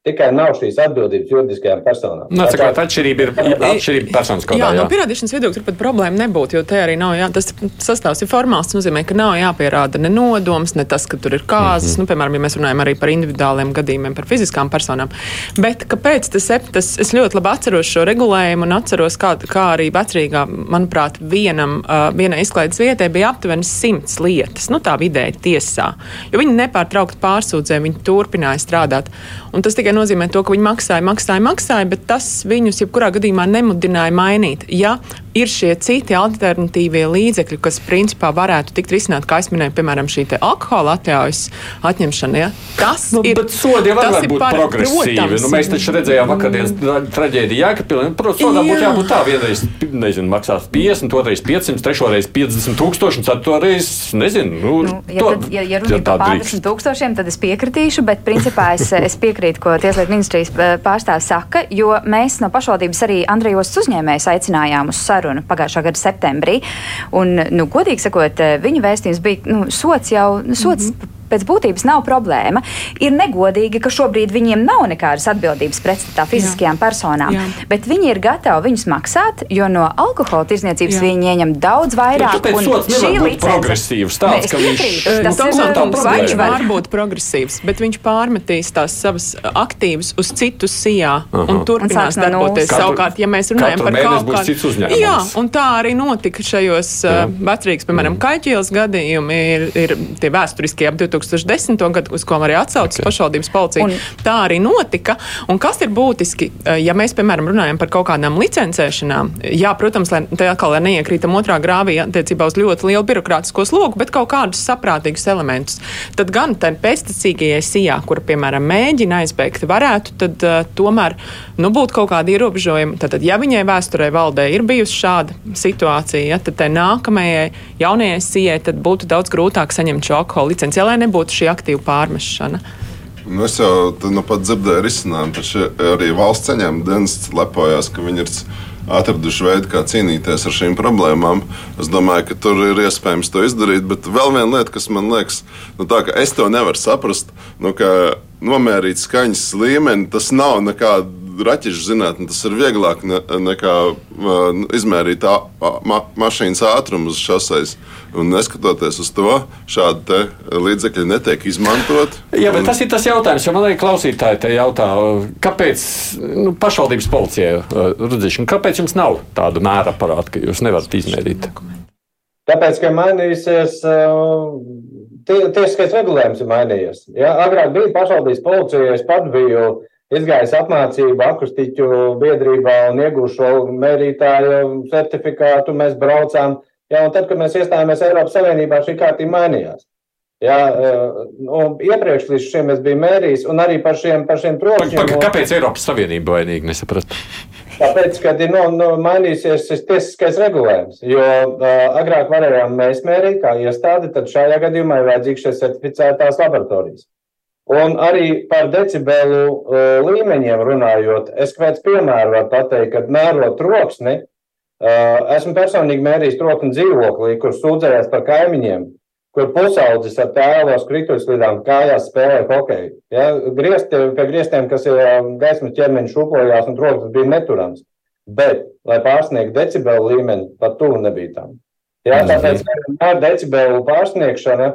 Tikai nav šīs atbildības juridiskajām personām. No, nu, tā atšķirība ir atšķirība personas kodā. Jā, jā. no pierādīšanas viedokļa tur pat problēma nebūtu, jo te arī nav, jā, tas sastāvs ir formāls, tas nozīmē, ka nav jāpierāda ne nodoms, ne tas, ka tur ir kāzas, mm -hmm. nu, piemēram, ja mēs runājam arī par individuāliem gadījumiem, par fiziskām personām. Bet kāpēc tas, tas es ļoti labi atceros šo regulējumu un atceros, kā, kā arī vecrīgā, manuprāt, vienam, uh, vienai izklaides vietai bija aptuveni simts lietas, nu tā vidēji tiesā, jo viņi nepārtraukti pārsūdzēja, viņi turpināja strādāt. Un tas tikai tikai nozīmē to, ka viņi maksāja, maksāja, maksāja, bet tas viņus jebkurā gadījumā nemudināja mainīt. Ja ir šie citi alternatīvie līdzekļi, kas principā varētu tikt risināti, kā es minēju, piemēram, šī alkohola atļaujas atņemšana. Ja? Tas nu, ir. Bet sodi var būt par, progresīvi. Nu, mēs taču redzējām vakardienas traģēdiju Jēkabīlī. Protams, sodā būtu jābūt tā. Vienreiz, nezinu, maksās 50, otrreiz 500, trešoreiz 50 tūkstoši, un ceturtoreiz, nezinu. Nu, nu, ja, to, tad, ja, ja runa ir par 50 tūkstošiem, tad es piekritīšu, bet principā es, es piekrītu, ko Tieslietu ministrijas eh, pārstāvs saka, jo mēs no pašvaldības arī Andrejos uzņēmējs aicinājām uz sarunu sarunu pagājušā gada septembrī. Un, nu, godīgi sakot, eh, viņa vēstījums bija nu, sots jau, nu, sots mm -hmm pēc būtības nav problēma. Ir negodīgi, ka šobrīd viņiem nav nekādas atbildības pretstatā fiziskajām Jā. personām, Jā. bet viņi ir gatavi viņus maksāt, jo no alkohola tirzniecības Jā. viņi ieņem daudz vairāk. Ja, šī licence progresīvs tāds, ka viņš tas viņš var būt progresīvs, bet viņš pārmetīs tās savas aktīvas uz citu sijā Aha. un turpinās un darboties. Katru, Savukārt, ja mēs runājam par kaut kādu Jā, un tā arī notika šajos uh, vecrīgas, piemēram, mm. kaļķielas gadījumi ir, ir tie vēsturiskie ap 2000. 2010. gadu, uz ko arī atsaucas okay. pašvaldības policija. Un, tā arī notika. Un kas ir būtiski, eh, ja mēs, piemēram, runājam par kaut kādām licencēšanām, jā, protams, lai tā atkal neiekrītam otrā grāvī attiecībā uz ļoti lielu birokrātisko slogu, bet kaut kādus saprātīgus elementus. Tad gan tam pēctecīgajai sijā, kura, piemēram, mēģina aizbēgt, varētu tad uh, tomēr nu, būt kaut kādi ierobežojumi. Tad, ja viņai vēsturē valdē ir bijusi šāda situācija, ja, tad nākamajai jaunajai sijai būtu daudz grūtāk saņemt šo alkohola licenci. Ja, nebūtu šī aktīva pārmešana. Nu, es jau nu, pat dzirdēju risinājumu, taču arī valsts ceņām dienas lepojās, ka viņi ir atraduši veidu, kā cīnīties ar šīm problēmām. Es domāju, ka tur ir iespējams to izdarīt. Bet vēl viena lieta, kas man liekas, nu, tā, ka es to nevaru saprast, nu, ka nomērīt skaņas līmeni tas nav nekāda raķešu zinātne tas ir vieglāk ne, nekā uh, izmērīt a, ma, mašīnas ātrumu uz šoseis. Un neskatoties uz to, šādi līdzekļi netiek izmantot. Jā, bet un... tas ir tas jautājums, jo man arī klausītāji te jautā, kāpēc nu, pašvaldības policijai rudzīšana, kāpēc jums nav tāda mēra aparāta, ka jūs nevarat izmērīt? Tāpēc, ka mainīsies. Tiesiskais regulējums ir mainījies. Ja? Agrāk bija pašvaldības policija, es pats biju izgājis apmācību akustiķu biedrībā un iegūšu šo mērītāju certifikātu. Mēs braucām, jā, un tad, kad mēs iestājāmies Eiropas Savienībā, šī kārtība mainījās. Jā, nu, iepriekš līdz šim es biju mērījis, un arī par šiem, par šiem trokšņiem. Kāpēc Eiropas Savienība vainīga nesapratu? Tāpēc, kad ir nu, nu, mainīsies šis tiesiskais regulējums, jo uh, agrāk varējām mēs mērīt kā iestādi, tad šajā gadījumā ir vajadzīgs šīs certificētās laboratorijas. Un arī par decibelu uh, līmeņiem runājot, es pēc piemēra varu pateikt, ka mērot troksni, uh, esmu personīgi mērījis trokni dzīvoklī, kur sūdzējās par kaimiņiem, kur pusaudzis ar tēlos krituļslidām kājās spēlē hokeju. Ja, griezti, pie griestiem, kas ir gaismas ķermeņa šūpojās un troksnis bija neturams. Bet, lai pārsniegtu decibelu līmeni, pat tuvu nebija tam. Ja, tāpēc ar decibelu pārsniegšanu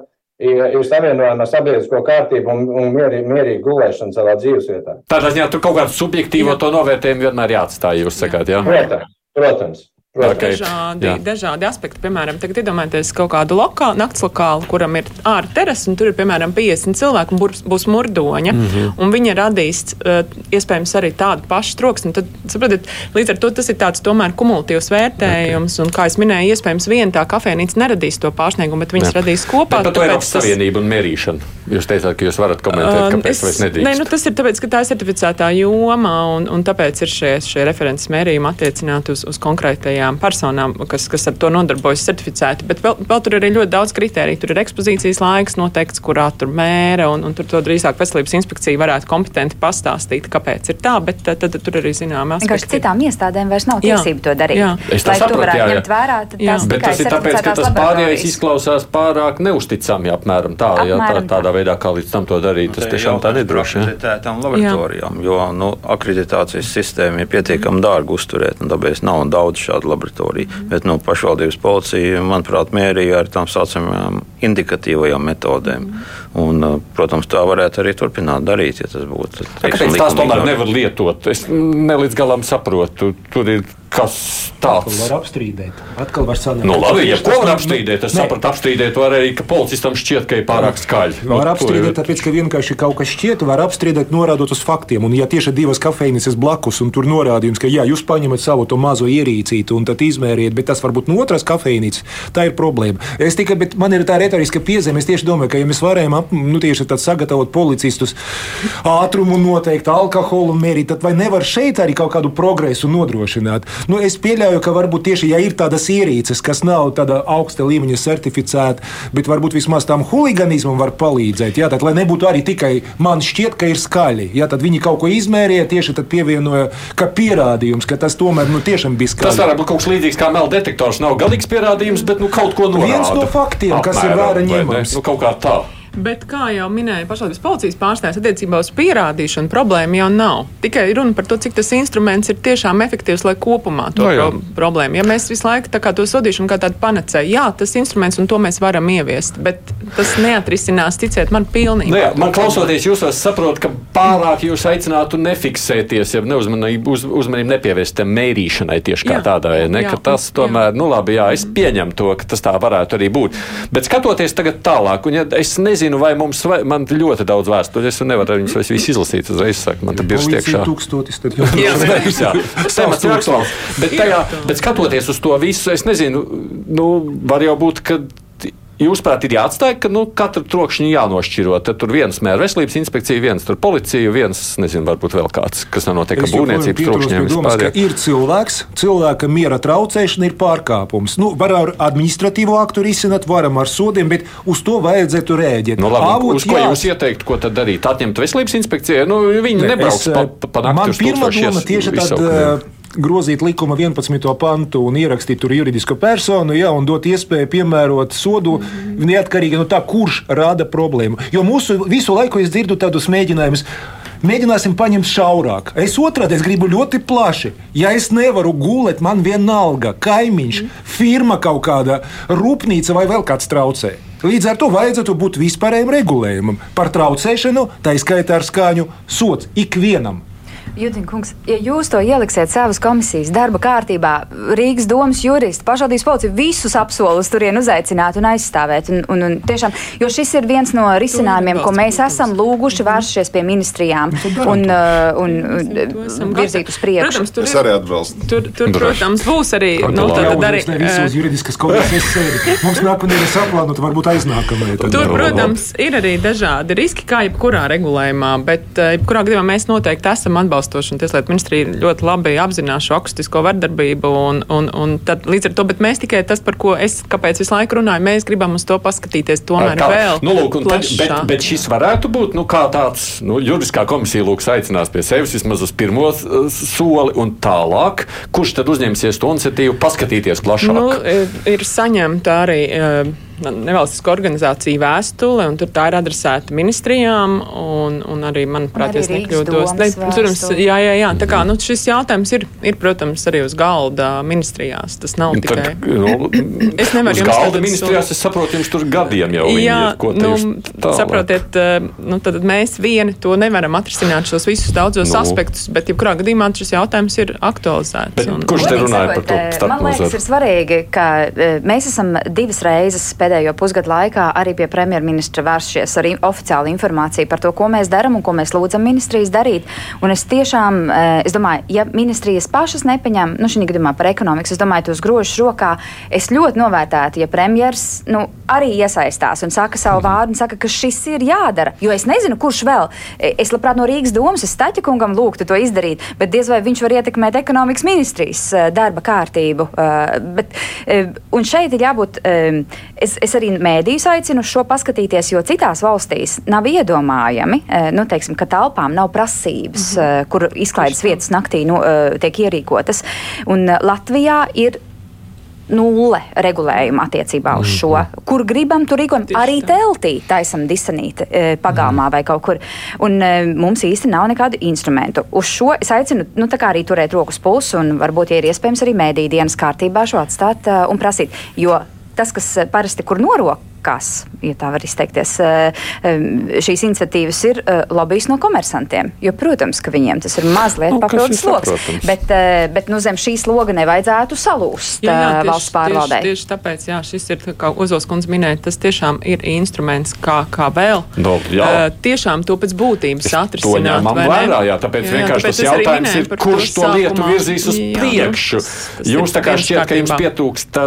ir, ir savienojama ar sabiedrisko kārtību un, un mierīgi, mierīgi gulēšanu savā dzīvesvietā. Tādā ziņā tur kaut kādu subjektīvo to novērtējumu vienmēr jāatstāj, jūs sakāt, jā? Protams, protams. Okay. Dažādi, Jā. dažādi aspekti. Piemēram, tagad iedomājieties kaut kādu lokālu, nakts lokālu, kuram ir ārā terasa, un tur ir piemēram 50 cilvēku, un būs, būs murdoņa. Mm -hmm. Un viņi radīs uh, iespējams arī tādu pašu troksni. Tad, saprotiet, līdz ar to tas ir tāds tomēr kumulatīvs vērtējums. Okay. Un, kā es minēju, iespējams viena tā kafejnīca neradīs to pārsniegumu, bet viņas Jā. radīs kopā. Bet par to Eiropas tas... Savienību un mērīšanu. Jūs teicāt, ka jūs varat komentēt, uh, kāpēc es, nedrīkst. Nē, nu, tas ir tāpēc, ka tā ir certificētā joma, un, un tāpēc ir šie, šie referents mērījumi attiecināti uz, uz konkrētajām konkrētajām personām, kas, kas ar to nodarbojas, certificēti. Bet vēl, vēl tur ir arī ļoti daudz kritēriju. Tur ir ekspozīcijas laiks noteikts, kurā tur mēra, un, un tur to drīzāk veselības inspekcija varētu kompetenti pastāstīt, kāpēc ir tā, bet tad, tad tur arī zināmā aspekta. Vienkārši citām iestādēm vairs nav tiesību to darīt. Jā. Es to varētu jā, jā. ņemt vērā, tad jā. tas, bet tas ir tāpēc, ka tas pārējais izklausās pārāk neusticami apmēram tā, apmēram jā, tā, tādā veidā, kā līdz tam to darīt. Tas tiešām tā nedroši. Akreditētām laboratorijām, jo nu, akreditācijas sistēma ir pietiekami dārga uzturēt, un tāpēc nav daudz šādu laboratoriju. Mm. Bet nu, pašvaldības policija, manuprāt, mērīja ar tām saucamajām indikatīvajām metodēm. Mm. Un, uh, protams, tā varētu arī turpināt darīt, ja tas būtu. Teiksim, Kāpēc tās tomēr nevar lietot? Es ne līdz galam saprotu. Tur ir kas tāds. Atkal var apstrīdēt. Atkal var sanākt. Nu, labi, ja ko var apstrīdēt, es sapratu, apstrīdēt var arī, ka policistam šķiet, ka ir pārāk skaļi. Var nu, apstrīdēt, ir... tāpēc, ka vienkārši kaut kas šķiet, var apstrīdēt, norādot uz faktiem. Un, ja tieši divas kafejnīcas blakus, un tur norādījums, ka jā, jūs paņemat savu to mazo ierīcīti un tad izmēriet, bet tas varbūt no otras kafejnīcas, tā ir problēma. Es tikai, bet man ir tā retoriska piezīme, es tieši domāju, ka ja mēs varējām ap, nu, tieši sagatavot policistus ātrumu noteikti, alkoholu mērīt, tad vai nevar šeit arī kaut kādu progresu nodrošināt? Nu, es pieļauju, ka varbūt tieši ja ir tādas ierīces, kas nav tāda augsta līmeņa certificēta, bet varbūt vismaz tam huligānismam var palīdzēt. Jā, tad, lai nebūtu arī tikai man šķiet, ka ir skaļi. Jā, tad viņi kaut ko izmērīja, tieši tad pievienoja, ka pierādījums, ka tas tomēr nu, tiešām bija skaļi. Tas var būt kaut kas līdzīgs kā melna detektors. Nav galīgs pierādījums, bet nu, kaut ko norāda. Viens no faktiem, Apmēram, kas ir vērā ņemams. Nu, kaut kā tā. Bet, kā jau minēja pašvaldības policijas pārstāvis, attiecībā uz pierādīšanu problēma jau nav. Tikai runa par to, cik tas instruments ir tiešām efektīvs, lai kopumā to no, jā. pro problēmu. Ja mēs visu laiku to sodīšanu kā tādu panacēju, jā, tas instruments un to mēs varam ieviest, bet tas neatrisinās, ticiet man, pilnīgi. Nu, jā, man klausoties, jūs saprotat, ka pārāk jūs aicinātu nefiksēties, ja neuzmanību, uz, uzmanību nepievērst mērīšanai tieši kā jā, tādai. Ne, jā, tas tomēr, jā. nu labi, jā, es pieņemu to, ka tas tā varētu arī būt. Bet skatoties tagad tālāk, un ja es nezinu, nezinu, vai mums vai, man ļoti daudz vēstures, es nevaru viņus visus izlasīt uzreiz. Saka, man tas ir iekšā. Tūkstotis, tad jau jā, jā, temats ir aktuāls. Bet, tajā, bet skatoties uz to visu, es nezinu, nu, var jau būt, ka Jūsuprāt, ir jāatstāj, ka nu, katra trokšņa jānošķiro. Tad tur viens mēra veselības inspekcija, viens tur policija, viens, nezinu, varbūt vēl kāds, kas nenotiek ar būvniecības trokšņiem. Domās, ir cilvēks, cilvēka miera traucēšana ir pārkāpums. Nu, var ar administratīvo aktu risināt, varam ar sodiem, bet uz to vajadzētu rēģēt. Nu, labi, Avots, uz ko jā. jūs ieteiktu, ko tad darīt? Atņemt veselības inspekcijai? Nu, viņi ne, nebrauks es, pa, pa, pa nakti. Man pirmā doma tieši tāda grozīt likuma 11. pantu un ierakstīt tur juridisko personu, ja, un dot iespēju piemērot sodu neatkarīgi no tā, kurš rada problēmu. Jo mūsu visu laiku es dzirdu tādus mēģinājumus. Mēģināsim paņemt šaurāk. Es otrādi es gribu ļoti plaši. Ja es nevaru gulēt, man vienalga kaimiņš, firma kaut kāda, rūpnīca vai vēl kāds traucē. Līdz ar to vajadzētu būt vispārējiem regulējumam par traucēšanu, tā izskaitā ar skaņu sots ikvienam. Jutinkungs, ja jūs to ieliksiet savas komisijas darba kārtībā, Rīgas domas juristi, pašvaldības policija visus apsolus turien uzaicināt un aizstāvēt. Un, un, un tiešām, jo šis ir viens no risinājumiem, ko mēs esam lūguši vēršies pie ministrijām nu, un, uh, un, un virzīt uz priekšu. Protams, tur, ir, arī atbalstu. tur, tur protams, būs arī. Nu, tad arī visos juridiskas komisijas sēdi. Mums nākamajā ir saplānota, varbūt aiznākamajā. Tur, protams, ir arī dažādi riski, kā jebkurā regulējumā, bet uh, jebkurā gadījumā mēs noteikti esam atbalstoši atbalstoši, un Tieslietu ministrija ļoti labi apzinās šo akustisko vardarbību. Un, un, un tad, līdz ar to, mēs tikai tas, par ko es kāpēc visu laiku runāju, mēs gribam uz to paskatīties tomēr kā, vēl. Nu, lūk, tad, bet, bet šis varētu būt nu, tāds nu, juridiskā komisija lūks aicinās pie sevis vismaz uz pirmo soli un tālāk. Kurš tad uzņemsies to iniciatīvu paskatīties plašāk? Nu, ir saņemta arī. Uh, nevalstiska organizācija vēstule, un tur tā ir adresēta ministrijām, un, un arī, manuprāt, es nekļūdos. Ne, protams, jā, jā, jā, tā kā nu, šis jautājums ir, ir, protams, arī uz galda ministrijās. Tas nav nu, tikai. Tad, nu, es nevaru jums galda ministrijās, es saprotu, jums tur gadiem jau jā, ir, ko nu, saprotiet, eh, nu, tad mēs vieni to nevaram atrisināt šos visus daudzos nu. aspektus, bet jebkurā gadījumā šis jautājums ir aktualizēts. Bet, un, kurš te runāja par to? Man liekas, ir svarīgi, ka eh, mēs esam divas reizes spēlējuši pēdējo pusgadu laikā arī pie premjerministra vēršies ar oficiālu informāciju par to, ko mēs darām un ko mēs lūdzam ministrijas darīt. Un es tiešām, eh, es domāju, ja ministrijas pašas nepaņem, nu, šī gadījumā par ekonomikas, es domāju, tos grožus rokā, es ļoti novērtētu, ja premjers nu, arī iesaistās un saka savu vārdu un saka, ka šis ir jādara. Jo es nezinu, kurš vēl. Es labprāt no Rīgas domas, es Staķa kungam lūgtu to izdarīt, bet diez vai viņš var ietekmēt ekonomikas ministrijas e, darba kārtību. E, bet, un šeit ir jābūt. Es, es arī mēdījus aicinu šo paskatīties, jo citās valstīs nav iedomājami, eh, nu, teiksim, ka telpām nav prasības, mm -hmm. kur izklaides vietas naktī nu, eh, tiek ierīkotas. Un Latvijā ir nulle regulējuma attiecībā uz šo. Mm -hmm. Kur gribam, tur rīkojam. Arī teltī taisam disanīti pagalmā -hmm. vai kaut kur. Un mums īsti nav nekādu instrumentu. Uz šo es aicinu, nu arī turēt rokas pulsu un varbūt, ja ir iespējams, arī mēdī dienas kārtībā šo atstāt un prasīt. Jo tas, kas eh, parasti kur norok rokās, ja tā var izteikties, šīs iniciatīvas ir lobbyis no komersantiem. Jo, protams, ka viņiem tas ir mazliet nu, papildus sloks, bet, bet nu, zem šīs loga nevajadzētu salūst jā, jā, tieši, valsts pārvaldē. Tieši, tieši tāpēc, jā, šis ir, kā Ozols kundze minēja, tas tiešām ir instruments, kā, kā vēl. No, jā. tiešām to pēc būtības atrisināt. To ņemam vērā, jā, tāpēc jā, vienkārši tāpēc tas jautājums ir, kurš to, lietu virzīs uz jā, priekšu. Jums tā kā šķiet, ka jums pietūkst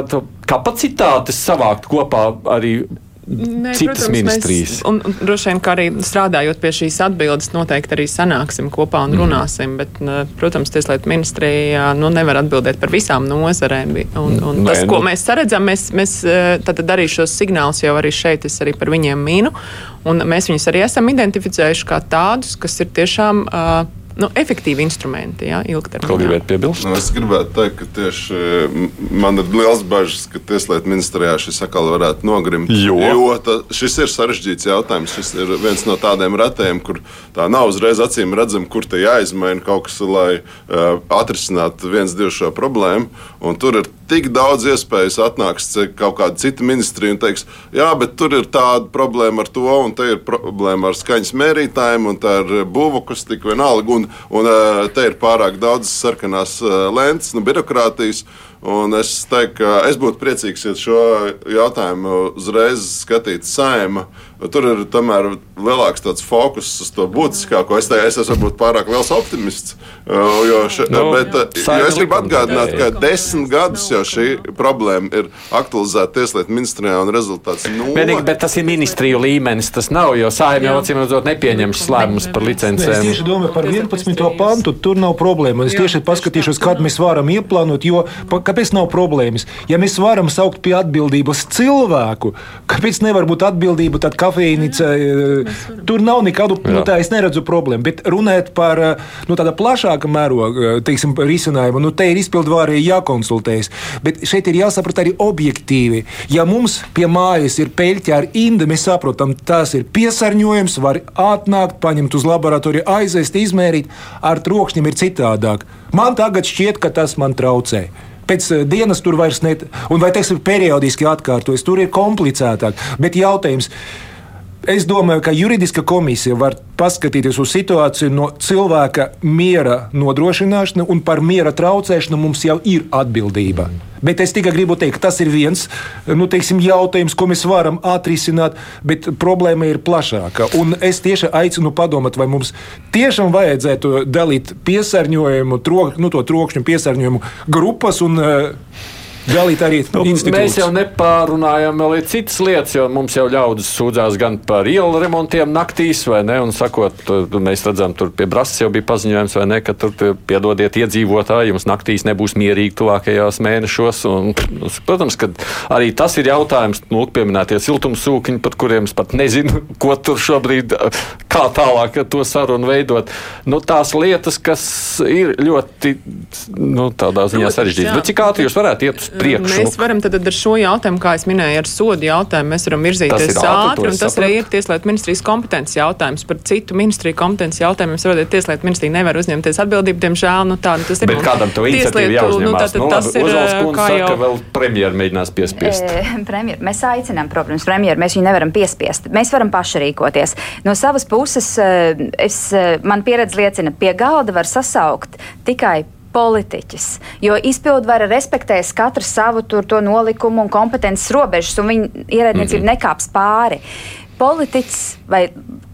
kapacitātes savākt kopā arī Nē, citas protams, ministrijas. Mēs, un, un droši vien, ka arī strādājot pie šīs atbildes, noteikti arī sanāksim kopā un mhm. runāsim. Mm. Bet, protams, Tieslietu ministrija nu, nevar atbildēt par visām nozarēm. Un, un Nē, tas, ko nu. mēs saredzam, mēs, mēs tad arī šos signālus jau arī šeit, es arī par viņiem mīnu. Mēs viņus arī esam identificējuši kā tādus, kas ir tiešām. Uh, nu, efektīvi instrumenti, ja, ilgtermiņā. Ko gribētu piebilst? Nu, es gribētu teikt, ka tieši man ir liels bažas, ka Tieslietu ministrijā šis atkal varētu nogrimt. Jo, jo ta, šis ir sarežģīts jautājums. Šis ir viens no tādiem retiem, kur tā nav uzreiz acīm redzama, kur te jāizmaina kaut kas, lai uh, atrisinātu viens, divu šo problēmu. Un tur ir tik daudz iespējas atnāks kaut kāda cita ministrija un teiks, jā, bet tur ir tāda problēma ar to, un te ir problēma ar skaņas mērītājiem, un tā ir būvakustika vienalga. Un un te ir pārāk daudz sarkanās lentes, nu, birokrātijas. Un es teiktu, ka es būtu priecīgs, ja šo jautājumu uzreiz skatītu saima. Tur ir tomēr lielāks fokus uz to būtiskāko. Es, te, es esmu varbūt pārāk liels optimists. Jo, še, no, bet, jo es gribu atgādināt, ka desmit gadus jau šī problēma ir aktualizēta Tieslietu ministrijā un rezultāts nulle. Vienīgi, bet tas ir ministriju līmenis. Tas nav, jo saima jau acīm redzot nepieņems lēmumus par licencēm. Es tieši domāju par 11. pantu. Tur nav problēma. Es tieši paskatīšos, kad mēs varam ieplānot, jo kāpēc nav problēmas? Ja mēs varam saukt pie atbildības cilvēku, kāpēc nevar būt atbildība tad kafejnīca? Eh, tur nav nekādu, nu, tā es neredzu problēmu. Bet runāt par eh, nu, tāda plašāka mēroga, eh, teiksim, risinājumu, nu, te ir izpildvārēji jākonsultējas. Bet šeit ir jāsaprot arī objektīvi. Ja mums pie mājas ir peļķi ar indi, mēs saprotam, tas ir piesārņojums, var atnākt, paņemt uz laboratoriju, aizvest, izmērīt. Ar trokšņiem ir citādāk. Man tagad šķiet, ka tas man traucē pēc dienas tur vairs net, un vai teiksim, periodiski atkārtojas, tur ir komplicētāk. Bet jautājums. Es domāju, ka juridiska komisija var paskatīties uz situāciju no cilvēka miera nodrošināšana, un par miera traucēšanu mums jau ir atbildība. Mm. Bet es tikai gribu teikt, tas ir viens nu, teiksim, jautājums, ko mēs varam atrisināt, bet problēma ir plašāka. Un es tieši aicinu padomāt, vai mums tiešām vajadzētu dalīt piesārņojumu, trok, nu, to trokšņu piesārņojumu grupas un uh, dalīt arī nu, mēs jau nepārunājam vēl citas lietas, jo mums jau ļaudis sūdzās gan par ielu remontiem naktīs, vai ne? Un sakot, mēs redzam, tur pie Brasas jau bija paziņojums, vai ne, ka tur piedodiet iedzīvotāji, jums naktīs nebūs mierīgi tuvākajās mēnešos. Un, protams, ka arī tas ir jautājums, nu, pieminētie siltumsūkņi, par kuriem es pat nezinu, ko tur šobrīd, kā tālāk to sarunu veidot. Nu, tās lietas, kas ir ļoti, nu, tādā ziņā sarežģītas. Bet cik ātri jūs varētu iet uz priekšu. Mēs varam tad ar šo jautājumu, kā es minēju, ar sodu jautājumu, mēs varam virzīties ātri, un tas arī ir Tieslietu ministrijas kompetences jautājums. Par citu ministriju kompetences jautājumu, saprotiet, Tieslietu ministrija nevar uzņemties atbildību, diemžēl, nu tā, nu, tas ir. Bet kādam to iniciatīvu jāuzņemās? Nu, tātad, nu, tas ir, kā jau. Saka, vēl premjeru mēģinās piespiest. E, premjer, mēs aicinām, protams, premjeru, mēs viņu nevaram piespiest. Mēs varam paši rīkoties. No savas puses, es, man pieredze liecina, pie galda var sasaukt tikai politiķis. Jo izpildvara respektēs katru savu tur, nolikumu un kompetences robežas, un viņa ierēdniecība mm -hmm. nekāps pāri politiķis vai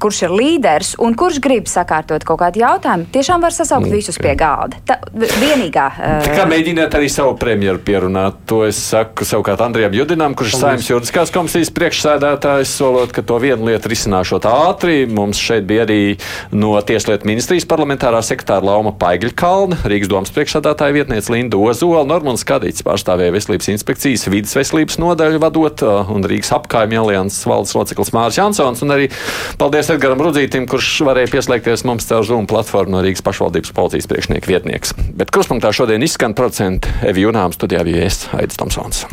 kurš ir līderis un kurš grib sakārtot kaut kādu jautājumu, tiešām var sasaukt mm, visus pie galda. Tā vienīgā. Uh, kā mēģiniet arī savu premjeru pierunāt, to es saku savukārt Andrijam Judinam, kurš ir saimnes juridiskās komisijas priekšsēdētājs, solot, ka to vienu lietu risināšot ātri. Mums šeit bija arī no Tieslietu ministrijas parlamentārā sekretāra Lauma Paigļkalna, Rīgas domas priekšsēdētāja vietniece Linda Ozola, Normans Kadīts pārstāvēja veselības inspekcijas vidas veselības nodaļu vadot un Rīgas apkaimju alianses valdes loceklis Mārs. Kārlis Jansons, un arī paldies Edgaram Rudzītim, kurš varēja pieslēgties mums caur Zoom platformu no Rīgas pašvaldības policijas priekšnieka vietnieks. Bet kruspunktā šodien izskan procenti Evi Junām studijā viesis Aidis Tomsons.